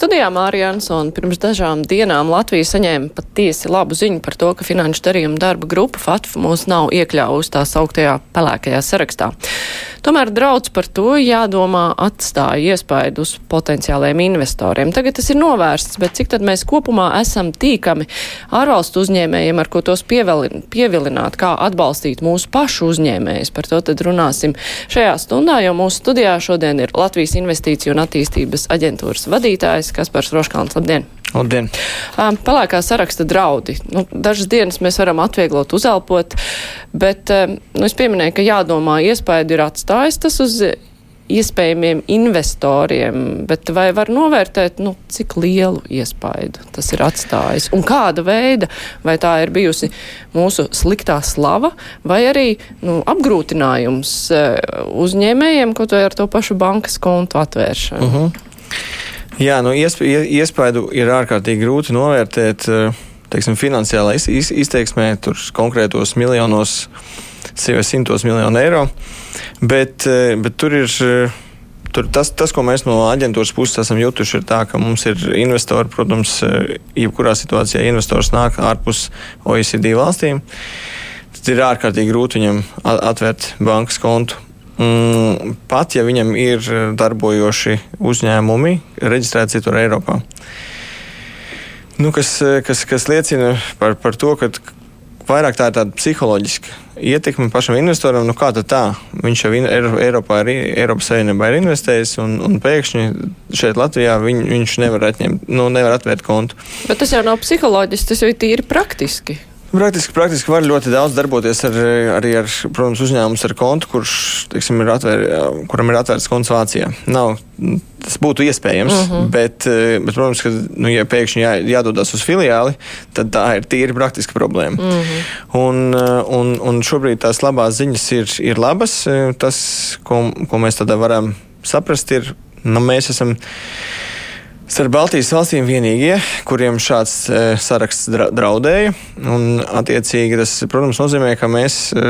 Studijā Mārija Ansona pirms dažām dienām Latvija saņēma patiesi labu ziņu par to, ka finanšu darījuma darba grupa FATF mūs nav iekļāvusi tās augtajā pelēkajā sarakstā. Tomēr draudz par to jādomā atstāja iespaidu uz potenciāliem investoriem. Tagad tas ir novērsts, bet cik tad mēs kopumā esam tīkami ārvalstu uzņēmējiem, ar ko tos pieveli, pievilināt, kā atbalstīt mūsu pašu uzņēmējus. Par to tad runāsim šajā stundā, jo mūsu studijā šodien ir Latvijas Investīciju un attīstības aģentūras vadītājs Kaspars Roškalns. Labdien! Labdien! Pelēkā saraksta draudi. Nu, dažas dienas mēs varam atvieglot, uzelpot, bet nu, es pieminēju, ka jādomā, iespēju ir atstājis tas uz iespējamiem investoriem, bet vai var novērtēt, nu, cik lielu iespaidu tas ir atstājis un kāda veida, vai tā ir bijusi mūsu sliktā slava, vai arī nu, apgrūtinājums uzņēmējiem, kaut vai ar to pašu bankas kontu atvēršanu. Uh -huh. Jā, nu, iespēju ir ārkārtīgi grūti novērtēt. Teiksim, finansiālā izteiksmē, tur konkrētos miljonos, simtos miljonu eiro. Bet, bet tur ir tur tas, tas, ko mēs no aģentūras puses esam jutuši, ir tā, ka mums ir investori, protams, jebkurā situācijā investors nāk ārpus OECD valstīm. Tad ir ārkārtīgi grūti viņam atvērt bankas kontu pat ja viņam ir darbojoši uzņēmumi reģistrēti citur Eiropā. Nu, kas, kas, kas liecina par, par to, ka vairāk tā ir tāda psiholoģiska ietekme pašam investoram. Nu, kā tā? Viņš jau Eiropā ir, Eiropas Savienībā ir investējis, un, un pēkšņi šeit Latvijā viņ, viņš nevar atņemt, nu, nevar atvērt kontu. Bet tas jau nav psiholoģiski, tas jau ir tīri praktiski. Praktiski, praktiski var ļoti daudz darboties ar, arī ar, protams, uzņēmums ar kontu, kurš, teiksim, ir atvēr, kuram ir atvērts konts Vācijā. Nav, tas būtu iespējams, uh mhm. -huh. bet, bet, protams, ka, nu, ja pēkšņi jā, jādodas uz filiāli, tad tā ir tīri praktiska problēma. Uh mhm. -huh. un, un, un šobrīd tās labās ziņas ir, ir labas. Tas, ko, ko mēs tādā varam saprast, ir, nu, mēs esam starp Baltijas valstīm vienīgie, kuriem šāds e, saraksts draudēja. Un, attiecīgi, tas, protams, nozīmē, ka mēs e,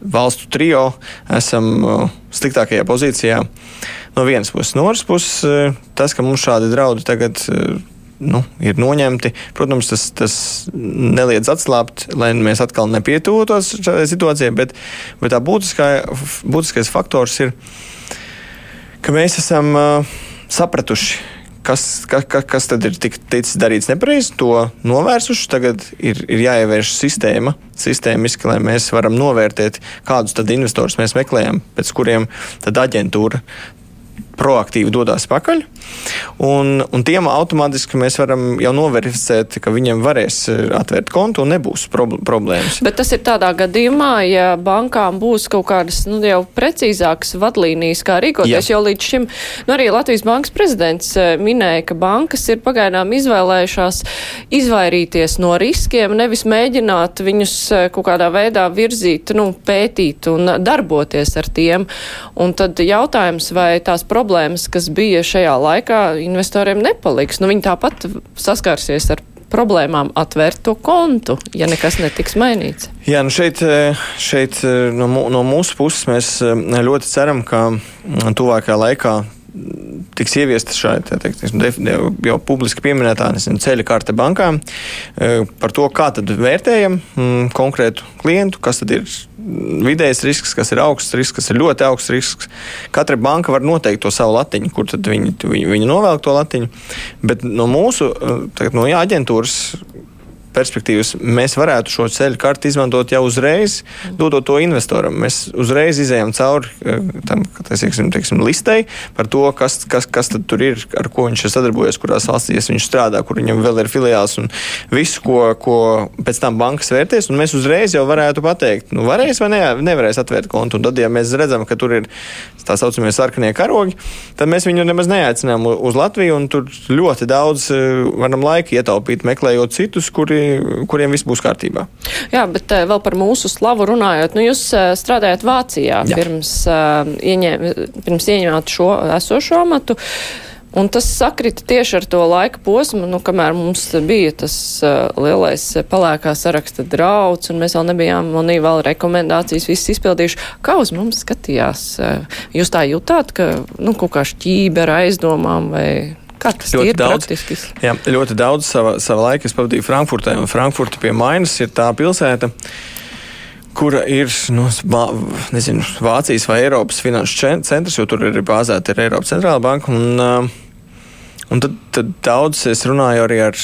valstu trio esam e, sliktākajā pozīcijā. No vienas puses, no otras puses, e, tas, ka mums šādi draudi tagad e, nu, ir noņemti. Protams, tas, tas neliedz atslābt, lai mēs atkal nepietūtos šādai situācijai, bet, bet tā būtiskā, būtiskais faktors ir, ka mēs esam uh, sapratuši, kas, ka, ka, kas tad ir tik, ticis darīts nepareizi, to novērsuši. Tagad ir, ir jāievērš sistēma, sistēmiski, lai mēs varam novērtēt, kādus tad investorus mēs meklējam, pēc kuriem tad aģentūra proaktīvi dodas pakaļ. Un, un tiem automātiski mēs varam jau noverificēt, ka viņiem varēs eh, atvērt kontu un nebūs problēmas. Bet tas ir tādā gadījumā, ja bankām būs kaut kādas nu, jau precīzākas vadlīnijas, kā rīkoties, Jā. jo līdz šim nu, arī Latvijas bankas prezidents eh, minēja, ka bankas ir pagaidām izvēlējušās izvairīties no riskiem, nevis mēģināt viņus eh, kaut kādā veidā virzīt, nu, pētīt un darboties ar tiem. Un tad jautājums, vai tās problēmas, kas bija šajā laikā, investoriem nepaliks. Nu, viņi tāpat saskarsies ar problēmām atvērt to kontu, ja nekas netiks mainīts. Jā, nu šeit, šeit no, no mūsu puses mēs ļoti ceram, ka tuvākajā laikā tiks ieviesta šāda jau publiski pieminētā nezinu, ceļa karte bankām e, par to, kā tad vērtējam mm, konkrētu klientu, kas tad ir vidējs risks, kas ir augsts risks, kas ir ļoti augsts risks. Katra banka var noteikt to savu latiņu, kur tad viņi, viņi, viņi novelk to latiņu. Bet no mūsu e, tagad, no jā, aģentūras perspektīvas mēs varētu šo ceļu karti izmantot jau uzreiz, dodot to investoram. Mēs uzreiz izējām cauri eh, tam, teiksim, teiksim, listei par to, kas, kas, kas tur ir, ar ko viņš ir sadarbojies, kurās valstīs viņš strādā, kur viņam vēl ir filiāls un visu, ko, ko pēc tam bankas vērtēs. Mēs uzreiz jau varētu pateikt, nu, varēs vai ne, nevarēs atvērt kontu. Un tad, ja mēs redzam, ka tur ir tā saucamie sarkanie karogi, tad mēs viņu nemaz neaicinām uz Latviju. Tur ļoti daudz eh, varam laika ietaupīt, meklējot citus, kuri kuriem viss būs kārtībā. Jā, bet uh, vēl par mūsu slavu runājot, nu jūs uh, strādājat Vācijā Jā. pirms, ieņem, pirms ieņemāt šo esošo amatu. Un tas sakrita tieši ar to laika posmu, nu, kamēr mums bija tas uh, lielais palēkā saraksta drauds, un mēs vēl nebijām manī vēl rekomendācijas visas izpildījuši. Kā uz mums skatījās? Uh, jūs tā jutāt, ka, nu, kaut kā šķība ar aizdomām vai Kā tas ļoti ir daudz, praktiski? Jā, ļoti daudz sava, sava laika es pavadīju Frankfurtē, Frankfurta pie Mainas ir tā pilsēta, kura ir nu, nezinu, Vācijas vai Eiropas finanšu centrs, jo tur ir bāzēta ir Eiropas centrāla banka. Un, Un tad, tad daudz es runāju arī ar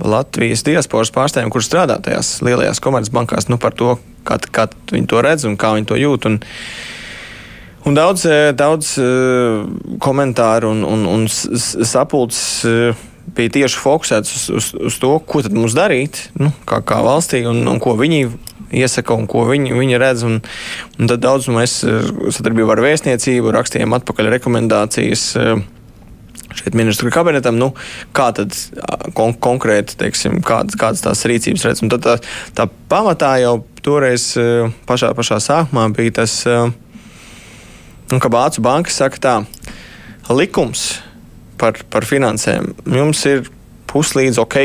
Latvijas diasporas pārstāvjiem, kuriem strādā tajās lielajās komercbankās, nu, par to, kā, kā viņi to redz un kā viņi to jūt. Un, un daudz, daudz komentāru un, un, un sapulces bija tieši fokusēts uz, uz, uz to, ko tad mums darīt, nu, kā, kā valstī, un, un ko viņi iesaka un ko viņi, viņi redz. Un, un tad daudz mēs sadarbībā ar vēstniecību rakstījām atpakaļ rekomendācijas šeit ministru kabinetam, nu, kā tad kon konkrēti, teiksim, kādas, kādas tās rīcības redz. Un tad tā, tā pamatā jau toreiz pašā, pašā sākumā bija tas, nu, ka Vācu banka saka tā, likums par, par finansēm jums ir puslīdz ok,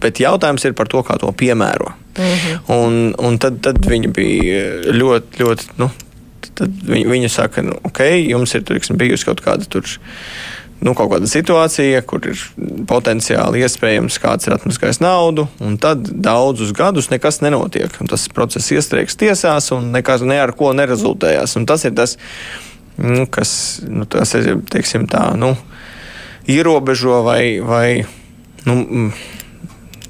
bet jautājums ir par to, kā to piemēro. Mm -hmm. un, un tad, tad viņi bija ļoti, ļoti, nu, viņi, viņi saka, nu, ok, jums ir tur, bijusi kaut kāda tur nu, kaut kāda situācija, kur ir potenciāli iespējams kāds ir atmaskājis naudu, un tad daudzus gadus nekas nenotiek. Tas process iestrēgs tiesās, un nekas ne ar ko nerezultējās. Un tas ir tas, nu, kas nu, tas ir, teiksim, tā, nu, ierobežo vai, vai nu,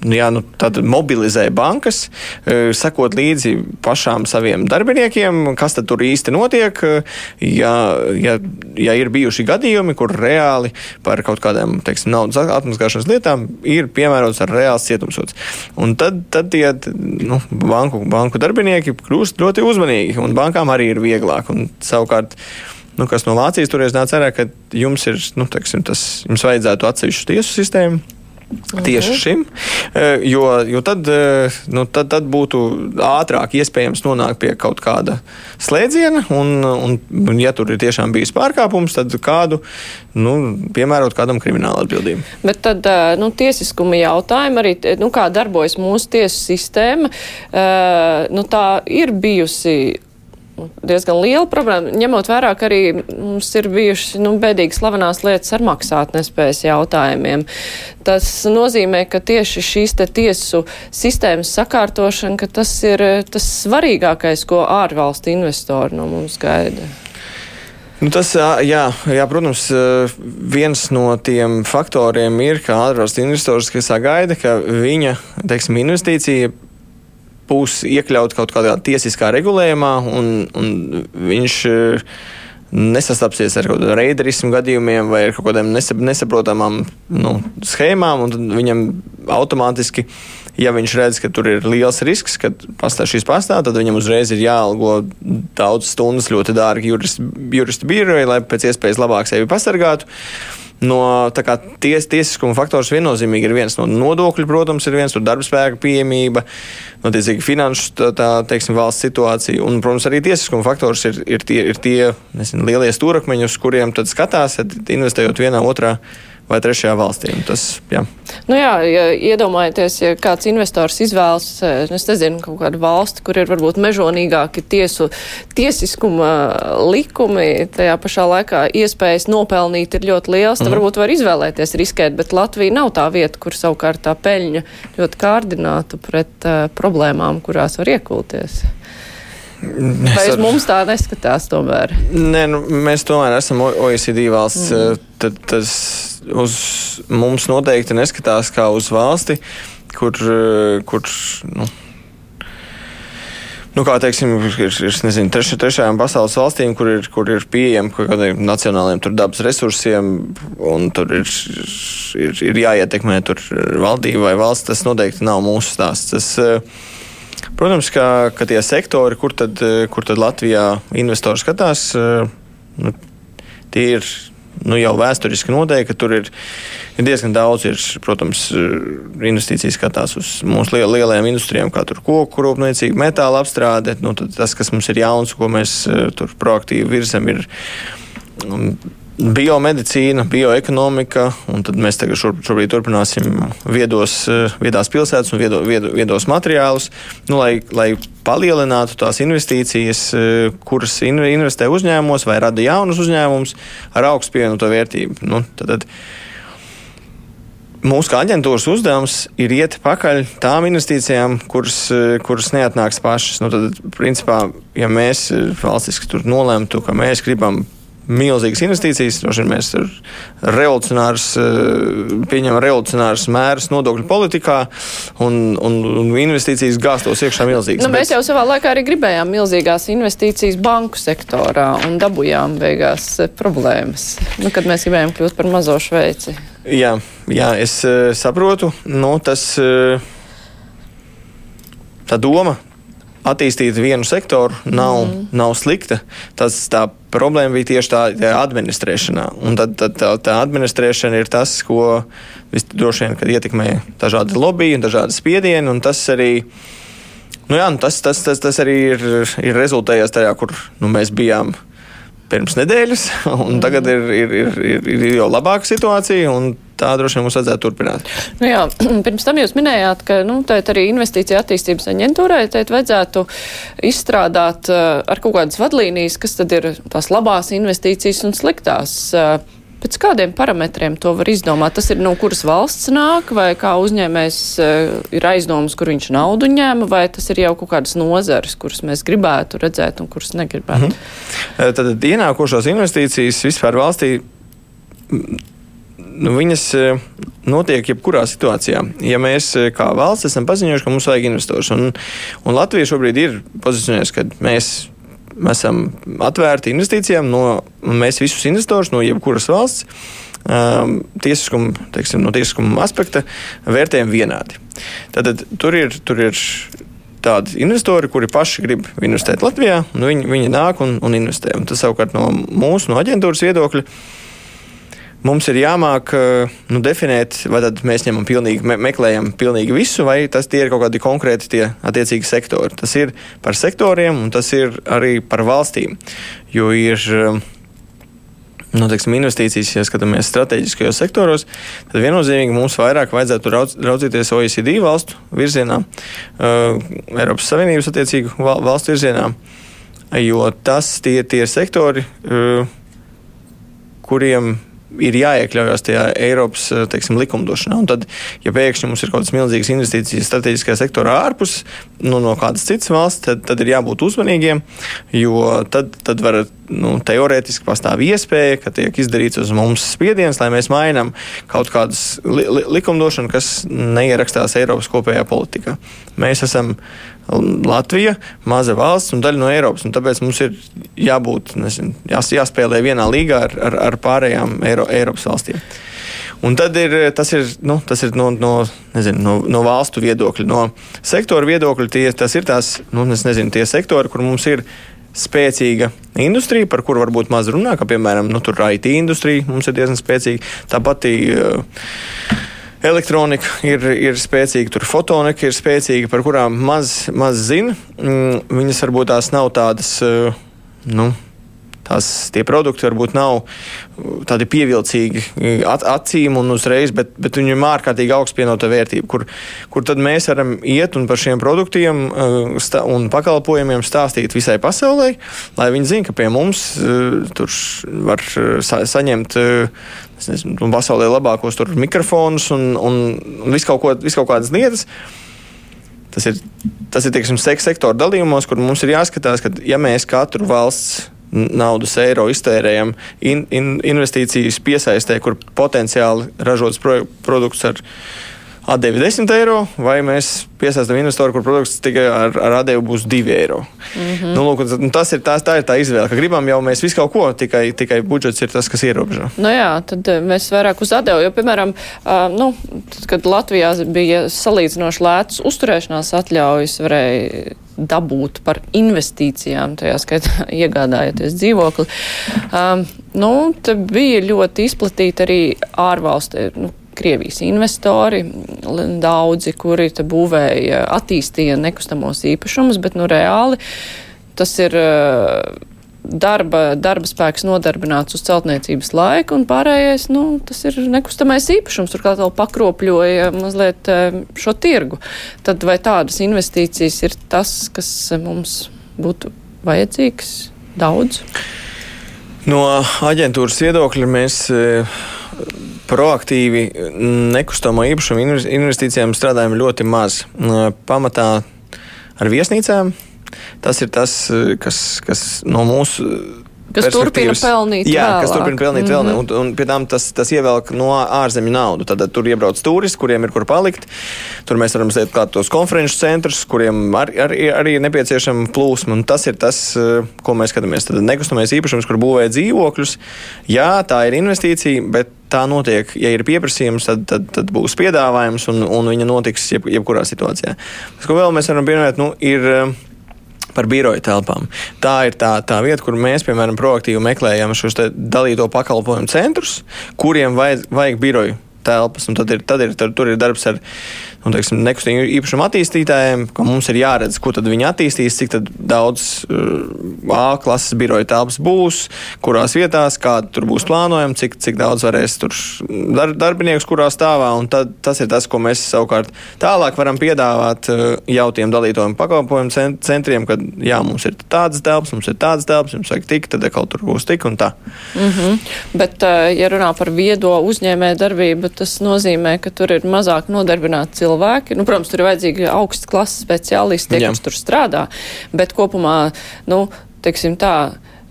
Nu, jā, nu, mobilizē bankas, e, sekot līdzi pašām saviem darbiniekiem, kas tur īsti notiek. E, ja, ja, ja ir bijuši gadījumi, kur reāli par kaut kādām teiksim, naudas atmaskāšanas lietām ir piemērots reāls cietumsots. Un tad, tad tie nu, banku, banku darbinieki kļūst ļoti uzmanīgi, un bankām arī ir vieglāk. Un, savukārt, nu, kas no Vācijas toreiz nāca ārā, ka jums ir, nu, teiksim, tas, jums vajadzētu atsevišķu tiesu sistēmu Tieši mhm. šim, e, jo, jo tad, e, nu, tad, tad būtu ātrāk iespējams nonākt pie kaut kāda slēdziena, un, un, un ja tur ir tiešām bijis pārkāpums, tad kādu nu, piemērot kādam krimināla atbildību. Bet tad e, nu, tiesiskuma jautājumi arī, nu, kā darbojas mūsu tiesu sistēma, nu, tā ir bijusi diezgan liela problēma, ņemot vērā, ka arī mums ir bijušas nu, bēdīgi slavenās lietas ar maksātnespējas jautājumiem. Tas nozīmē, ka tieši šīs tiesu sistēmas sakārtošana, ka tas ir tas svarīgākais, ko ārvalstu investori no mums gaida. Nu, tas, jā, jā, protams, viens no tiem faktoriem ir, ka ārvalstu investors sagaida, ka viņa teiksim, investīcija būs iekļauts kaut kādā tiesiskā regulējumā, un, un viņš eh, nesastapsies ar kādiem reiderismu gadījumiem vai ar kaut kādām nesaprotamām nu, schēmām, un viņam automātiski, ja viņš redz, ka tur ir liels risks, ka pastāv šīs pastāv, tad viņam uzreiz ir jāalgo daudz stundas ļoti dārgi juristu, juristu biroji, lai pēc iespējas labāk sevi pasargātu. No ties, tiesiskuma faktors viennozīmīgi ir viens no nodokļu, protams, ir viens no darba spēka pieejamība, no tiesīgi finanšu tā, tā, teiksim, valsts situācija. Un, protams, arī tiesiskuma faktors ir, ir tie, ir tie nezinu, lielie stūrakmeņi, uz kuriem tad skatās, investējot vienā otrā vai trešajā valstī. Tas, jā. Nu jā, ja iedomājieties, ja kāds investors izvēlas, eh, es nezinu, kaut kādu valsti, kur ir varbūt mežonīgāki tiesu, tiesiskuma likumi, tajā pašā laikā iespējas nopelnīt ir ļoti liels, tad mm. varbūt var izvēlēties riskēt, bet Latvija nav tā vieta, kur savukārt tā peļņa ļoti kārdinātu pret uh, problēmām, kurās var iekulties. Vai uz mums tā neskatās tomēr? Nē, nu, mēs tomēr esam OECD valsts. Mm. Tad tas uz mums noteikti neskatās kā uz valsti, kur, kur nu, nu, kā teiksim, ir, ir nezinu, treš, trešajām pasaules valstīm, kur ir, kur ir pieejami kaut kādiem nacionāliem dabas resursiem, un tur ir, ir, ir jāietekmē valdība vai valsts. Tas noteikti nav mūsu stāsts. Tas, Protams, ka, ka tie sektori, kur tad, kur tad Latvijā investori skatās, nu, tie ir nu, jau vēsturiski noteikti, ka tur ir, ir diezgan daudz, ir, protams, investīcijas skatās uz mūsu liel, lielajām industrijām, kā koku rūpniecība, metāla apstrāde. Nu, tas, kas mums ir jauns, ko mēs tur proaktīvi virzam, ir um, biomedicīna, bioekonomika, un tad mēs tagad šobrīd turpināsim viedos, viedās pilsētas un viedo, viedo, viedos materiālus, nu, lai, lai palielinātu tās investīcijas, kuras investē uzņēmumos vai rada jaunus uzņēmumus ar augstu pievienoto vērtību. Nu, tad, tad, Mūsu kā aģentūras uzdevums ir iet pakaļ tām investīcijām, kuras, kuras neatnāks pašas. Nu, tad, principā, ja mēs valstiski tur nolemtu, ka mēs gribam milzīgas investīcijas. Droši vien mēs revolucionārs, eh, pieņemam revolucionārus mērus nodokļu politikā un, un, un investīcijas gāstos iekšā milzīgas. Nu, mēs jau savā laikā arī gribējām milzīgās investīcijas banku sektorā un dabujām beigās eh, problēmas, nu, kad mēs gribējām kļūt par mazo Šveici. Jā, jā es uh, saprotu. Nu, tas, tā doma attīstīt vienu sektoru nav, mm. nav slikta. Tas, tā problēma bija tieši tā, tā administrēšanā. Un tad, tad tā, tā administrēšana ir tas, ko droši vien ietekmē dažādi lobby un dažādi spiedieni. Un tas arī, nu jā, nu tas, tas, tas, tas arī ir, ir rezultējis tajā, kur nu, mēs bijām pirms nedēļas, un tagad ir, ir, ir, ir, ir jau labāka situācija. Tā droši vien mums vajadzētu turpināt. Nu jā, pirms tam jūs minējāt, ka nu, arī investīcija attīstības aģentūrai vajadzētu izstrādāt uh, ar kaut kādas vadlīnijas, kas tad ir tās labās investīcijas un sliktās. Pēc kādiem parametriem to var izdomāt? Tas ir no kuras valsts nāk, vai kā uzņēmējs uh, ir aizdomas, kur viņš naudu ņēma, vai tas ir jau kaut kādas nozares, kuras mēs gribētu redzēt un kuras negribētu? -hmm. Tad ienākošās investīcijas vispār valstī nu, viņas notiek jebkurā situācijā. Ja mēs kā valsts esam paziņojuši, ka mums vajag investors, un, un Latvija šobrīd ir pozicionējusi, ka mēs Mēs esam atvērti investīcijām, no, mēs visus investorus no jebkuras valsts um, tiesiskuma, teiksim, no tiesiskuma aspekta vērtējam vienādi. Tad tur ir, tur ir tādi investori, kuri paši grib investēt Latvijā, un viņi, viņi nāk un, un investē. Un tas savukārt no mūsu, no aģentūras viedokļa, mums ir jāmāk eh, nu, definēt, vai tad mēs ņemam pilnīgi, me, meklējam pilnīgi visu, vai tas ir kaut kādi konkrēti tie attiecīgi sektori. Tas ir par sektoriem, un tas ir arī par valstīm. Jo ir eh, nu, teiksim, investīcijas, ja skatāmies strateģiskajos sektoros, tad viennozīmīgi mums vairāk vajadzētu raudz, raudzīties OECD valstu virzienā, uh, Eiropas Savienības attiecīgu val, valstu virzienā, jo tas tie, tie sektori, uh, kuriem ir jāiekļaujas tajā Eiropas eh, teiksim, likumdošanā. Un tad, ja pēkšņi mums ir kaut kādas milzīgas investīcijas strateģiskajā sektorā ārpus nu, no kādas citas valsts, tad, tad ir jābūt uzmanīgiem, jo tad, tad var nu, teorētiski pastāv iespēja, ka tiek izdarīts uz mums spiediens, lai mēs mainām kaut kādas li li likumdošanu, kas neierakstās Eiropas kopējā politikā. Mēs esam Latvija, maza valsts un daļa no Eiropas. Tāpēc mums ir jābūt, nezinu, jās, jāspēlē vienā līgā ar, ar, ar pārējām Eiro, Eiropas valstīm. Un tad ir tas, ir, nu, tas ir no, no, nezinu, no, no valstu viedokļa, no sektora viedokļa. Tie, tas ir tās, nu, nezinu, tie sektori, kur mums ir spēcīga industrija, par kuru varbūt maz runā, kā piemēram nu, IT industrija mums ir diezgan spēcīga. Tāpat uh, elektronika ir, ir spēcīga, tur fotonika ir spēcīga, par kurām maz, maz zina. Mm, viņas varbūt tās nav tādas. Uh, nu, tās tie produkti varbūt nav uh, tādi pievilcīgi uh, acīm un uzreiz, bet, bet viņiem ir ārkārtīgi augsts pienotā vērtība, kur, kur tad mēs varam iet un par šiem produktiem stā, un pakalpojumiem stāstīt visai pasaulē, lai viņi zinātu, ka pie mums tur var sa saņemt nezinu, pasaulē labākos mikrofonus un, un, un visu kaut, ko, visu kaut kādas lietas. Tas ir, tas ir teiksim, sektora dalījumos, kur mums ir jāskatās, ka ja mēs katru valsts naudas eiro iztērējam in, in, investīcijas piesaistē, kur potenciāli ražots pro, produkts ar atdevi 10 eiro, vai mēs piesaistām investoru, kur produkts tikai ar, ar atdevi būs 2 eiro. Mm -hmm. nu, lūk, nu, tas ir, tā, tā ir tā izvēle, ka gribam jau mēs visu kaut ko, tikai, tikai budžets ir tas, kas ierobežo. Nu jā, tad eh, mēs vairāk uz atdevi, jo, piemēram, uh, nu, tad, kad Latvijā bija salīdzinoši lētas uzturēšanās atļaujas, varēja dabūt par investīcijām, tajā skaitā iegādājoties dzīvokli. Um, nu, bija ļoti izplatīta arī ārvalstu. Nu, Krievijas investori, daudzi, kuri te būvēja, attīstīja nekustamos īpašumus, bet nu reāli tas ir darba, darba spēks nodarbināts uz celtniecības laiku, un pārējais, nu, tas ir nekustamais īpašums, turklāt vēl pakropļoja mazliet šo tirgu. Tad vai tādas investīcijas ir tas, kas mums būtu vajadzīgs daudz? No aģentūras viedokļa mēs proaktīvi nekustamo īpašumu investīcijām strādājam ļoti maz. Pamatā ar viesnīcām Tas ir tas, kas, kas no mūsu Kas turpina pelnīt jā, vēlāk. kas turpina pelnīt mm -hmm. vēl, un, un pie tām tas, tas ievelk no ārzemju naudu. Tad, tad tur iebrauc turisti, kuriem ir kur palikt. Tur mēs varam sēdēt kā tos konferenču centrus, kuriem ar, ar, arī ir nepieciešama plūsma. Un tas ir tas, eh, ko mēs skatāmies. Tad nekustamais īpašums, kur būvē dzīvokļus. Jā, tā ir investīcija, bet tā notiek. Ja ir pieprasījums, tad, tad, tad būs piedāvājums, un, un viņa notiks jeb, jebkurā situācijā. Tas, ko vēl mēs varam pieminēt, nu, ir eh, par biroju telpām. Tā ir tā, tā vieta, kur mēs, piemēram, proaktīvi meklējam šos dalīto pakalpojumu centrus, kuriem vajag, vajag biroju telpas. Tad ir, tad ir, tad, tur ir darbs ar nu, teiksim, nekustīgu īpašumu attīstītājiem, ka mums ir jāredz, ko viņi attīstīs, cik daudz uh, A klases biroja telpas būs, kurās vietās, kāda tur būs plānojama, cik, cik daudz varēs tur dar, darbinieks, kurā stāvā. Tad, tas ir tas, ko mēs savukārt tālāk varam piedāvāt uh, jau tiem dalītojiem pakalpojumu centriem, kad jā, mums ir tādas telpas, mums ir tādas telpas, jums vajag tik, tad atkal tur būs tik un tā. Mm -hmm. Bet, uh, ja runā par viedo uzņēmē darbību, tas nozīmē, ka tur ir mazāk nodarbināti cilvēki. Nu, protams, tur ir vajadzīgi augstas klases speciālisti, tie, kas tur strādā, bet kopumā, nu, teiksim tā.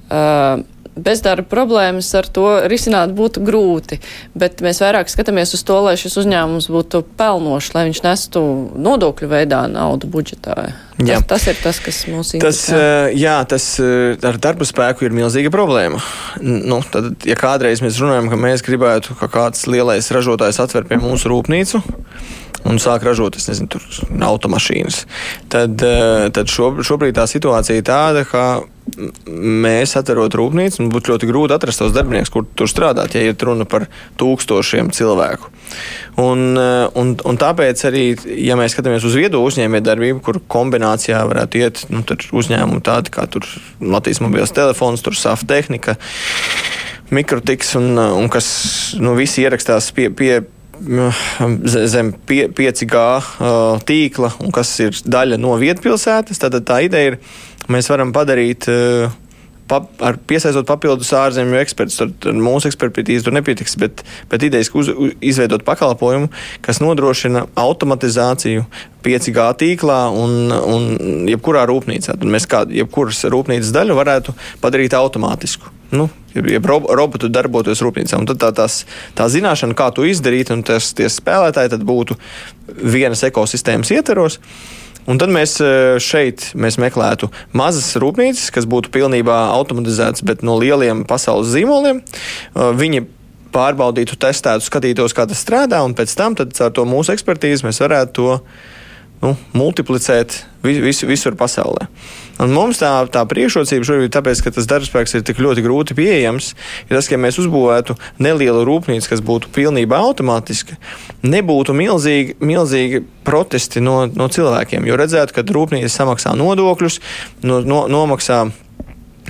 Uh, bezdarba problēmas ar to risināt būtu grūti, bet mēs vairāk skatāmies uz to, lai šis uzņēmums būtu pelnošs, lai viņš nestu nodokļu veidā naudu budžetā. Jā. Tas, tas ir tas, kas mūs interesē. Tas, jā, tas ar darba spēku ir milzīga problēma. Nu, tad, ja kādreiz mēs runājam, ka mēs gribētu, ka kāds lielais ražotājs atver pie mūsu rūpnīcu, un sāk ražot nezinu, tur, automašīnas. Tad, eh, tad šob, šobrīd tā situācija ir tāda, ka mēs atverot rūpnīcu, mums būtu ļoti grūti atrast tos darbiniekus, kur tur strādāt, ja ir runa par tūkstošiem cilvēku. Un, eh, un, un tāpēc arī, ja mēs skatāmies uz viedo uzņēmējdarbību, kur kombinācijā varētu iet nu, uzņēmumi tādi kā Latvijas mobilās telefons, SAF tehnika, mikrotiks un, un kas nu, visi ierakstās pie, pie zem 5G tīkla, un kas ir daļa no vietpilsētas, tad tā ideja ir, mēs varam padarīt. Pap, ar piesaistot papildus ārzemju ekspertus, tad mūsu ekspertīze tur nepietiks, bet, bet idejas uz, uz, izveidot pakalpojumu, kas nodrošina automatizāciju 5G tīklā un, un jebkurā rūpnīcā. Tad mēs kādu jebkuras rūpnīcas daļu varētu padarīt automātisku nu, ja robotu darbotos rūpnīcā. Un tad tā, tās, tā zināšana, kā to izdarīt, un tas spēlētāji būtu vienas ekosistēmas ietvaros. Un tad mēs e, šeit mēs meklētu mazas rūpnīcas, kas būtu pilnībā automatizētas, bet no lieliem pasaules zīmoliem. E, viņi pārbaudītu, testētu, skatītos, kā tas strādā, un pēc tam ar to mūsu ekspertīzi mēs varētu to nu, multiplicēt vis, visur pasaulē. Un mums tā, tā priekšrocība šobrīd, tāpēc, ka tas darbspēks ir tik ļoti grūti pieejams, ir tas, ka mēs uzbūvētu nelielu rūpnīcu, kas būtu pilnībā automātiska, nebūtu milzīgi, milzīgi protesti no, no cilvēkiem. Jo redzētu, ka rūpnīca samaksā nodokļus, no, no, nomaksā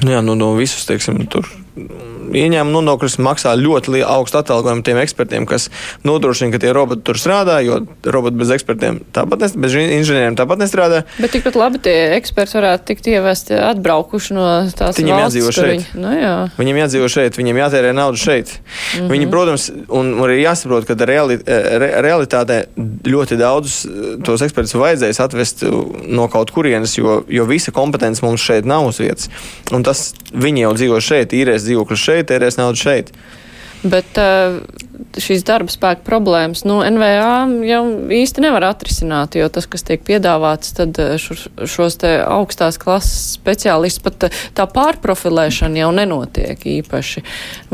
nu jā, no, no visus, teiksim, tur ieņēmuma nodokļus maksā ļoti augstu atalgojumu tiem ekspertiem, kas nodrošina, ka tie roboti tur strādā, jo roboti bez ekspertiem tāpat nestrādā, bez inženieriem tāpat nestrādā. Bet tikpat labi tie eksperti varētu tikt ievesti atbraukuši no tās viņiem valsts. Jādzīvo šeit. Viņi, nu, jā. Viņiem jādzīvo šeit, viņiem jātērē naudu šeit. Mm -hmm. Viņi, protams, un arī jāsaprot, ka reali, re, realitātē ļoti daudz tos ekspertus vajadzēs atvest no kaut kurienes, jo, jo visa kompetence mums šeit nav uz vietas. Un tas viņi jau dzīvo šeit, īrēs dzīvokļus šeit šeit, tērēs naudu šeit. Bet uh, šīs darba spēka problēmas nu, NVA jau īsti nevar atrisināt, jo tas, kas tiek piedāvāts, tad eh, šo, šos te augstās klases speciālistus pat eh, tā pārprofilēšana jau nenotiek īpaši.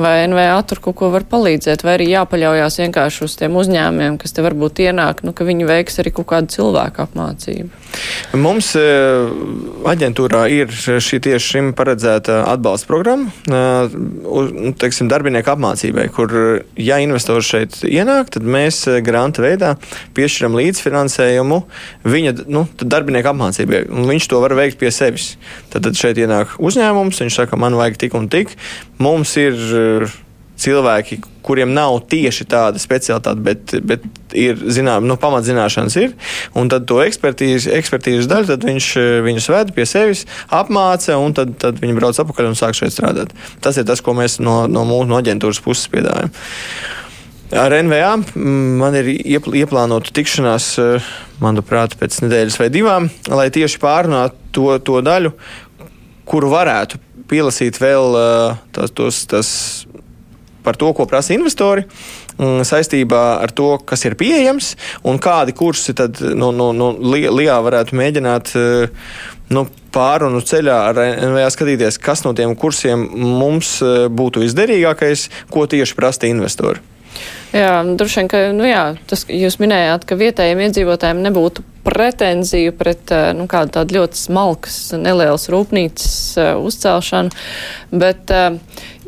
Vai NVA tur kaut ko var palīdzēt, vai arī jāpaļaujās vienkārši uz tiem uzņēmiem, kas te varbūt ienāk, nu, ka viņi veiks arī kaut kādu cilvēku apmācību. Mums aģentūrā ir šī tieši šim paredzēta atbalsta programma, teiksim, darbinieku apmācībai, kur, ja investors šeit ienāk, tad mēs granta veidā piešķiram līdzfinansējumu viņa nu, darbinieku apmācībai, viņš to var veikt pie sevis. Tad, tad šeit ienāk uzņēmums, viņš saka, man vajag tik un tik. Mums ir cilvēki, kuriem nav tieši tāda specialitāte, bet, bet ir zinām, nu, pamatzināšanas ir, un tad to ekspertīzes, ekspertīzes daļu, viņš viņus ved pie sevis, apmāca, un tad, tad viņi brauc atpakaļ un sāk šeit strādāt. Tas ir tas, ko mēs no, no mūsu no aģentūras puses piedāvājam. Ar NVA man ir ieplānota tikšanās, manuprāt, pēc nedēļas vai divām, lai tieši pārunātu to, to daļu, kuru varētu pielasīt vēl tās, tos, tas par to, ko prasa investori mm, saistībā ar to, kas ir pieejams un kādi kursi tad no, no, no LIA varētu mēģināt eh, nu, pārunu ceļā ar NVA skatīties, kas no tiem kursiem mums eh, būtu visderīgākais, ko tieši prasa investori. Jā, droši vien, ka nu jā, tas, jūs minējāt, ka vietējiem iedzīvotājiem nebūtu pretenziju pret eh, nu, kādu tādu ļoti smalkas, nelielas rūpnīcas uh, uzcelšanu, bet uh,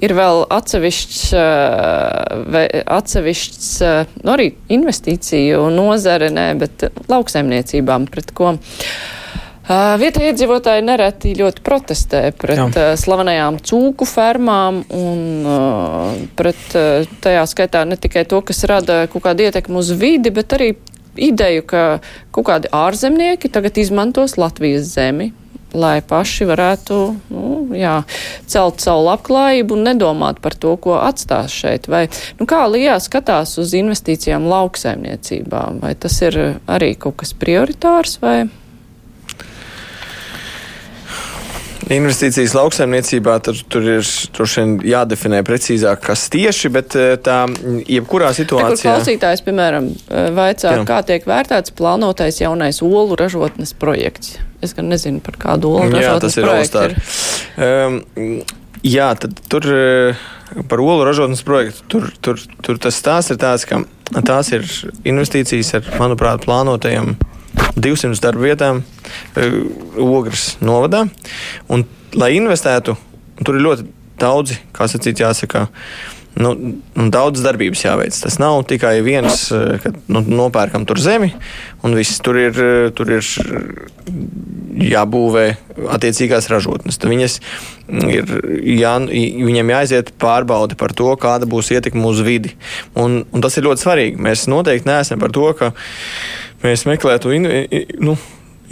ir vēl atsevišķs, uh, atsevišķs uh, nu, arī investīciju nozare, ne, bet lauksaimniecībām, pret ko. Uh, Vietējie iedzīvotāji nereti ļoti protestē pret Jā. slavenajām cūku fermām un pret tajā skaitā ne tikai to, kas rada kaut kādu ietekmu uz vidi, bet arī ideju, ka kaut kādi ārzemnieki tagad izmantos Latvijas zemi, lai paši varētu nu, jā, celt savu labklājību un nedomāt par to, ko atstās šeit. Vai, nu, kā Lijā skatās uz investīcijām lauksaimniecībā? Vai tas ir arī kaut kas prioritārs? Vai? Investīcijas lauksaimniecībā tur, tur ir jādefinē precīzāk, kas tieši, bet eh, tā jebkurā situācijā. Te, klausītājs, piemēram, eh, vaicā, Jā. kā tiek vērtēts plānotais jaunais olu ražotnes projekts. Es gan nezinu, par kādu olu jā, ražotnes projektu ir. Um, jā, tad tur eh, par olu ražotnes projektu. Tur, tur, tur tas stāsts ir tāds, ka tās ir investīcijas ar, manuprāt, plānotajiem 200 darba vietām eh, Ogres novadā. Un, lai investētu, tur ir ļoti daudzi, kā sacīt, jāsaka. Nu, daudz darbības jāveic. Tas nav tikai viens, eh, ka nu, nopērkam tur zemi, un viss tur ir, eh, tur ir jābūvē attiecīgās ražotnes. Tad viņas ir, jā, viņiem jāaiziet pārbaudi par to, kāda būs ietekme uz vidi. Un, un tas ir ļoti svarīgi. Mēs noteikti neesam par to, ka mēs meklētu in, nu,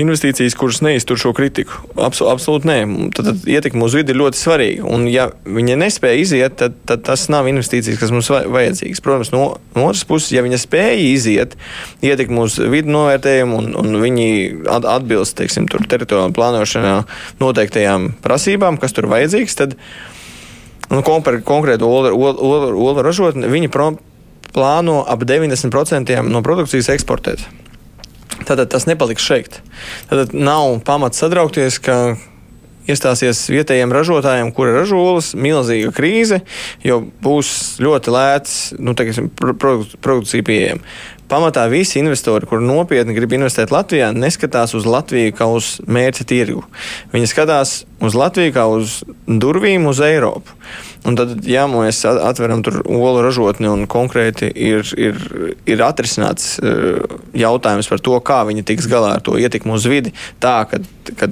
investīcijas, kuras neiztur šo kritiku. Absol, absolūti nē. Tad, tad ietekme uz vidi ir ļoti svarīga. Un, ja viņa nespēja iziet, tad, tad tas nav investīcijas, kas mums vajadzīgas. Protams, no, no otras puses, ja viņa spēja iziet, ietekme uz vidi novērtējumu un, un viņi atbilst teiksim, teritoriālajā plānošanā noteiktajām prasībām, kas tur vajadzīgs, tad nu, konkrēti olu ražotni viņi plāno ap 90% no produkcijas eksportēt. Tātad tas nepaliks šeit. Tad nav pamats sadraukties, ka iestāsies vietējiem ražotājiem, kuri ražo olas, milzīga krīze, jo būs ļoti lēts nu, teiksim, produkcija pieejama pamatā visi investori, kur nopietni grib investēt Latvijā, neskatās uz Latviju kā uz mērķa tirgu. Viņi skatās uz Latviju kā uz durvīm uz Eiropu. Un tad, ja mēs atveram tur olu ražotni un konkrēti ir, ir, ir atrisināts uh, jautājums par to, kā viņi tiks galā ar to ietekmu uz vidi, tā, ka, ka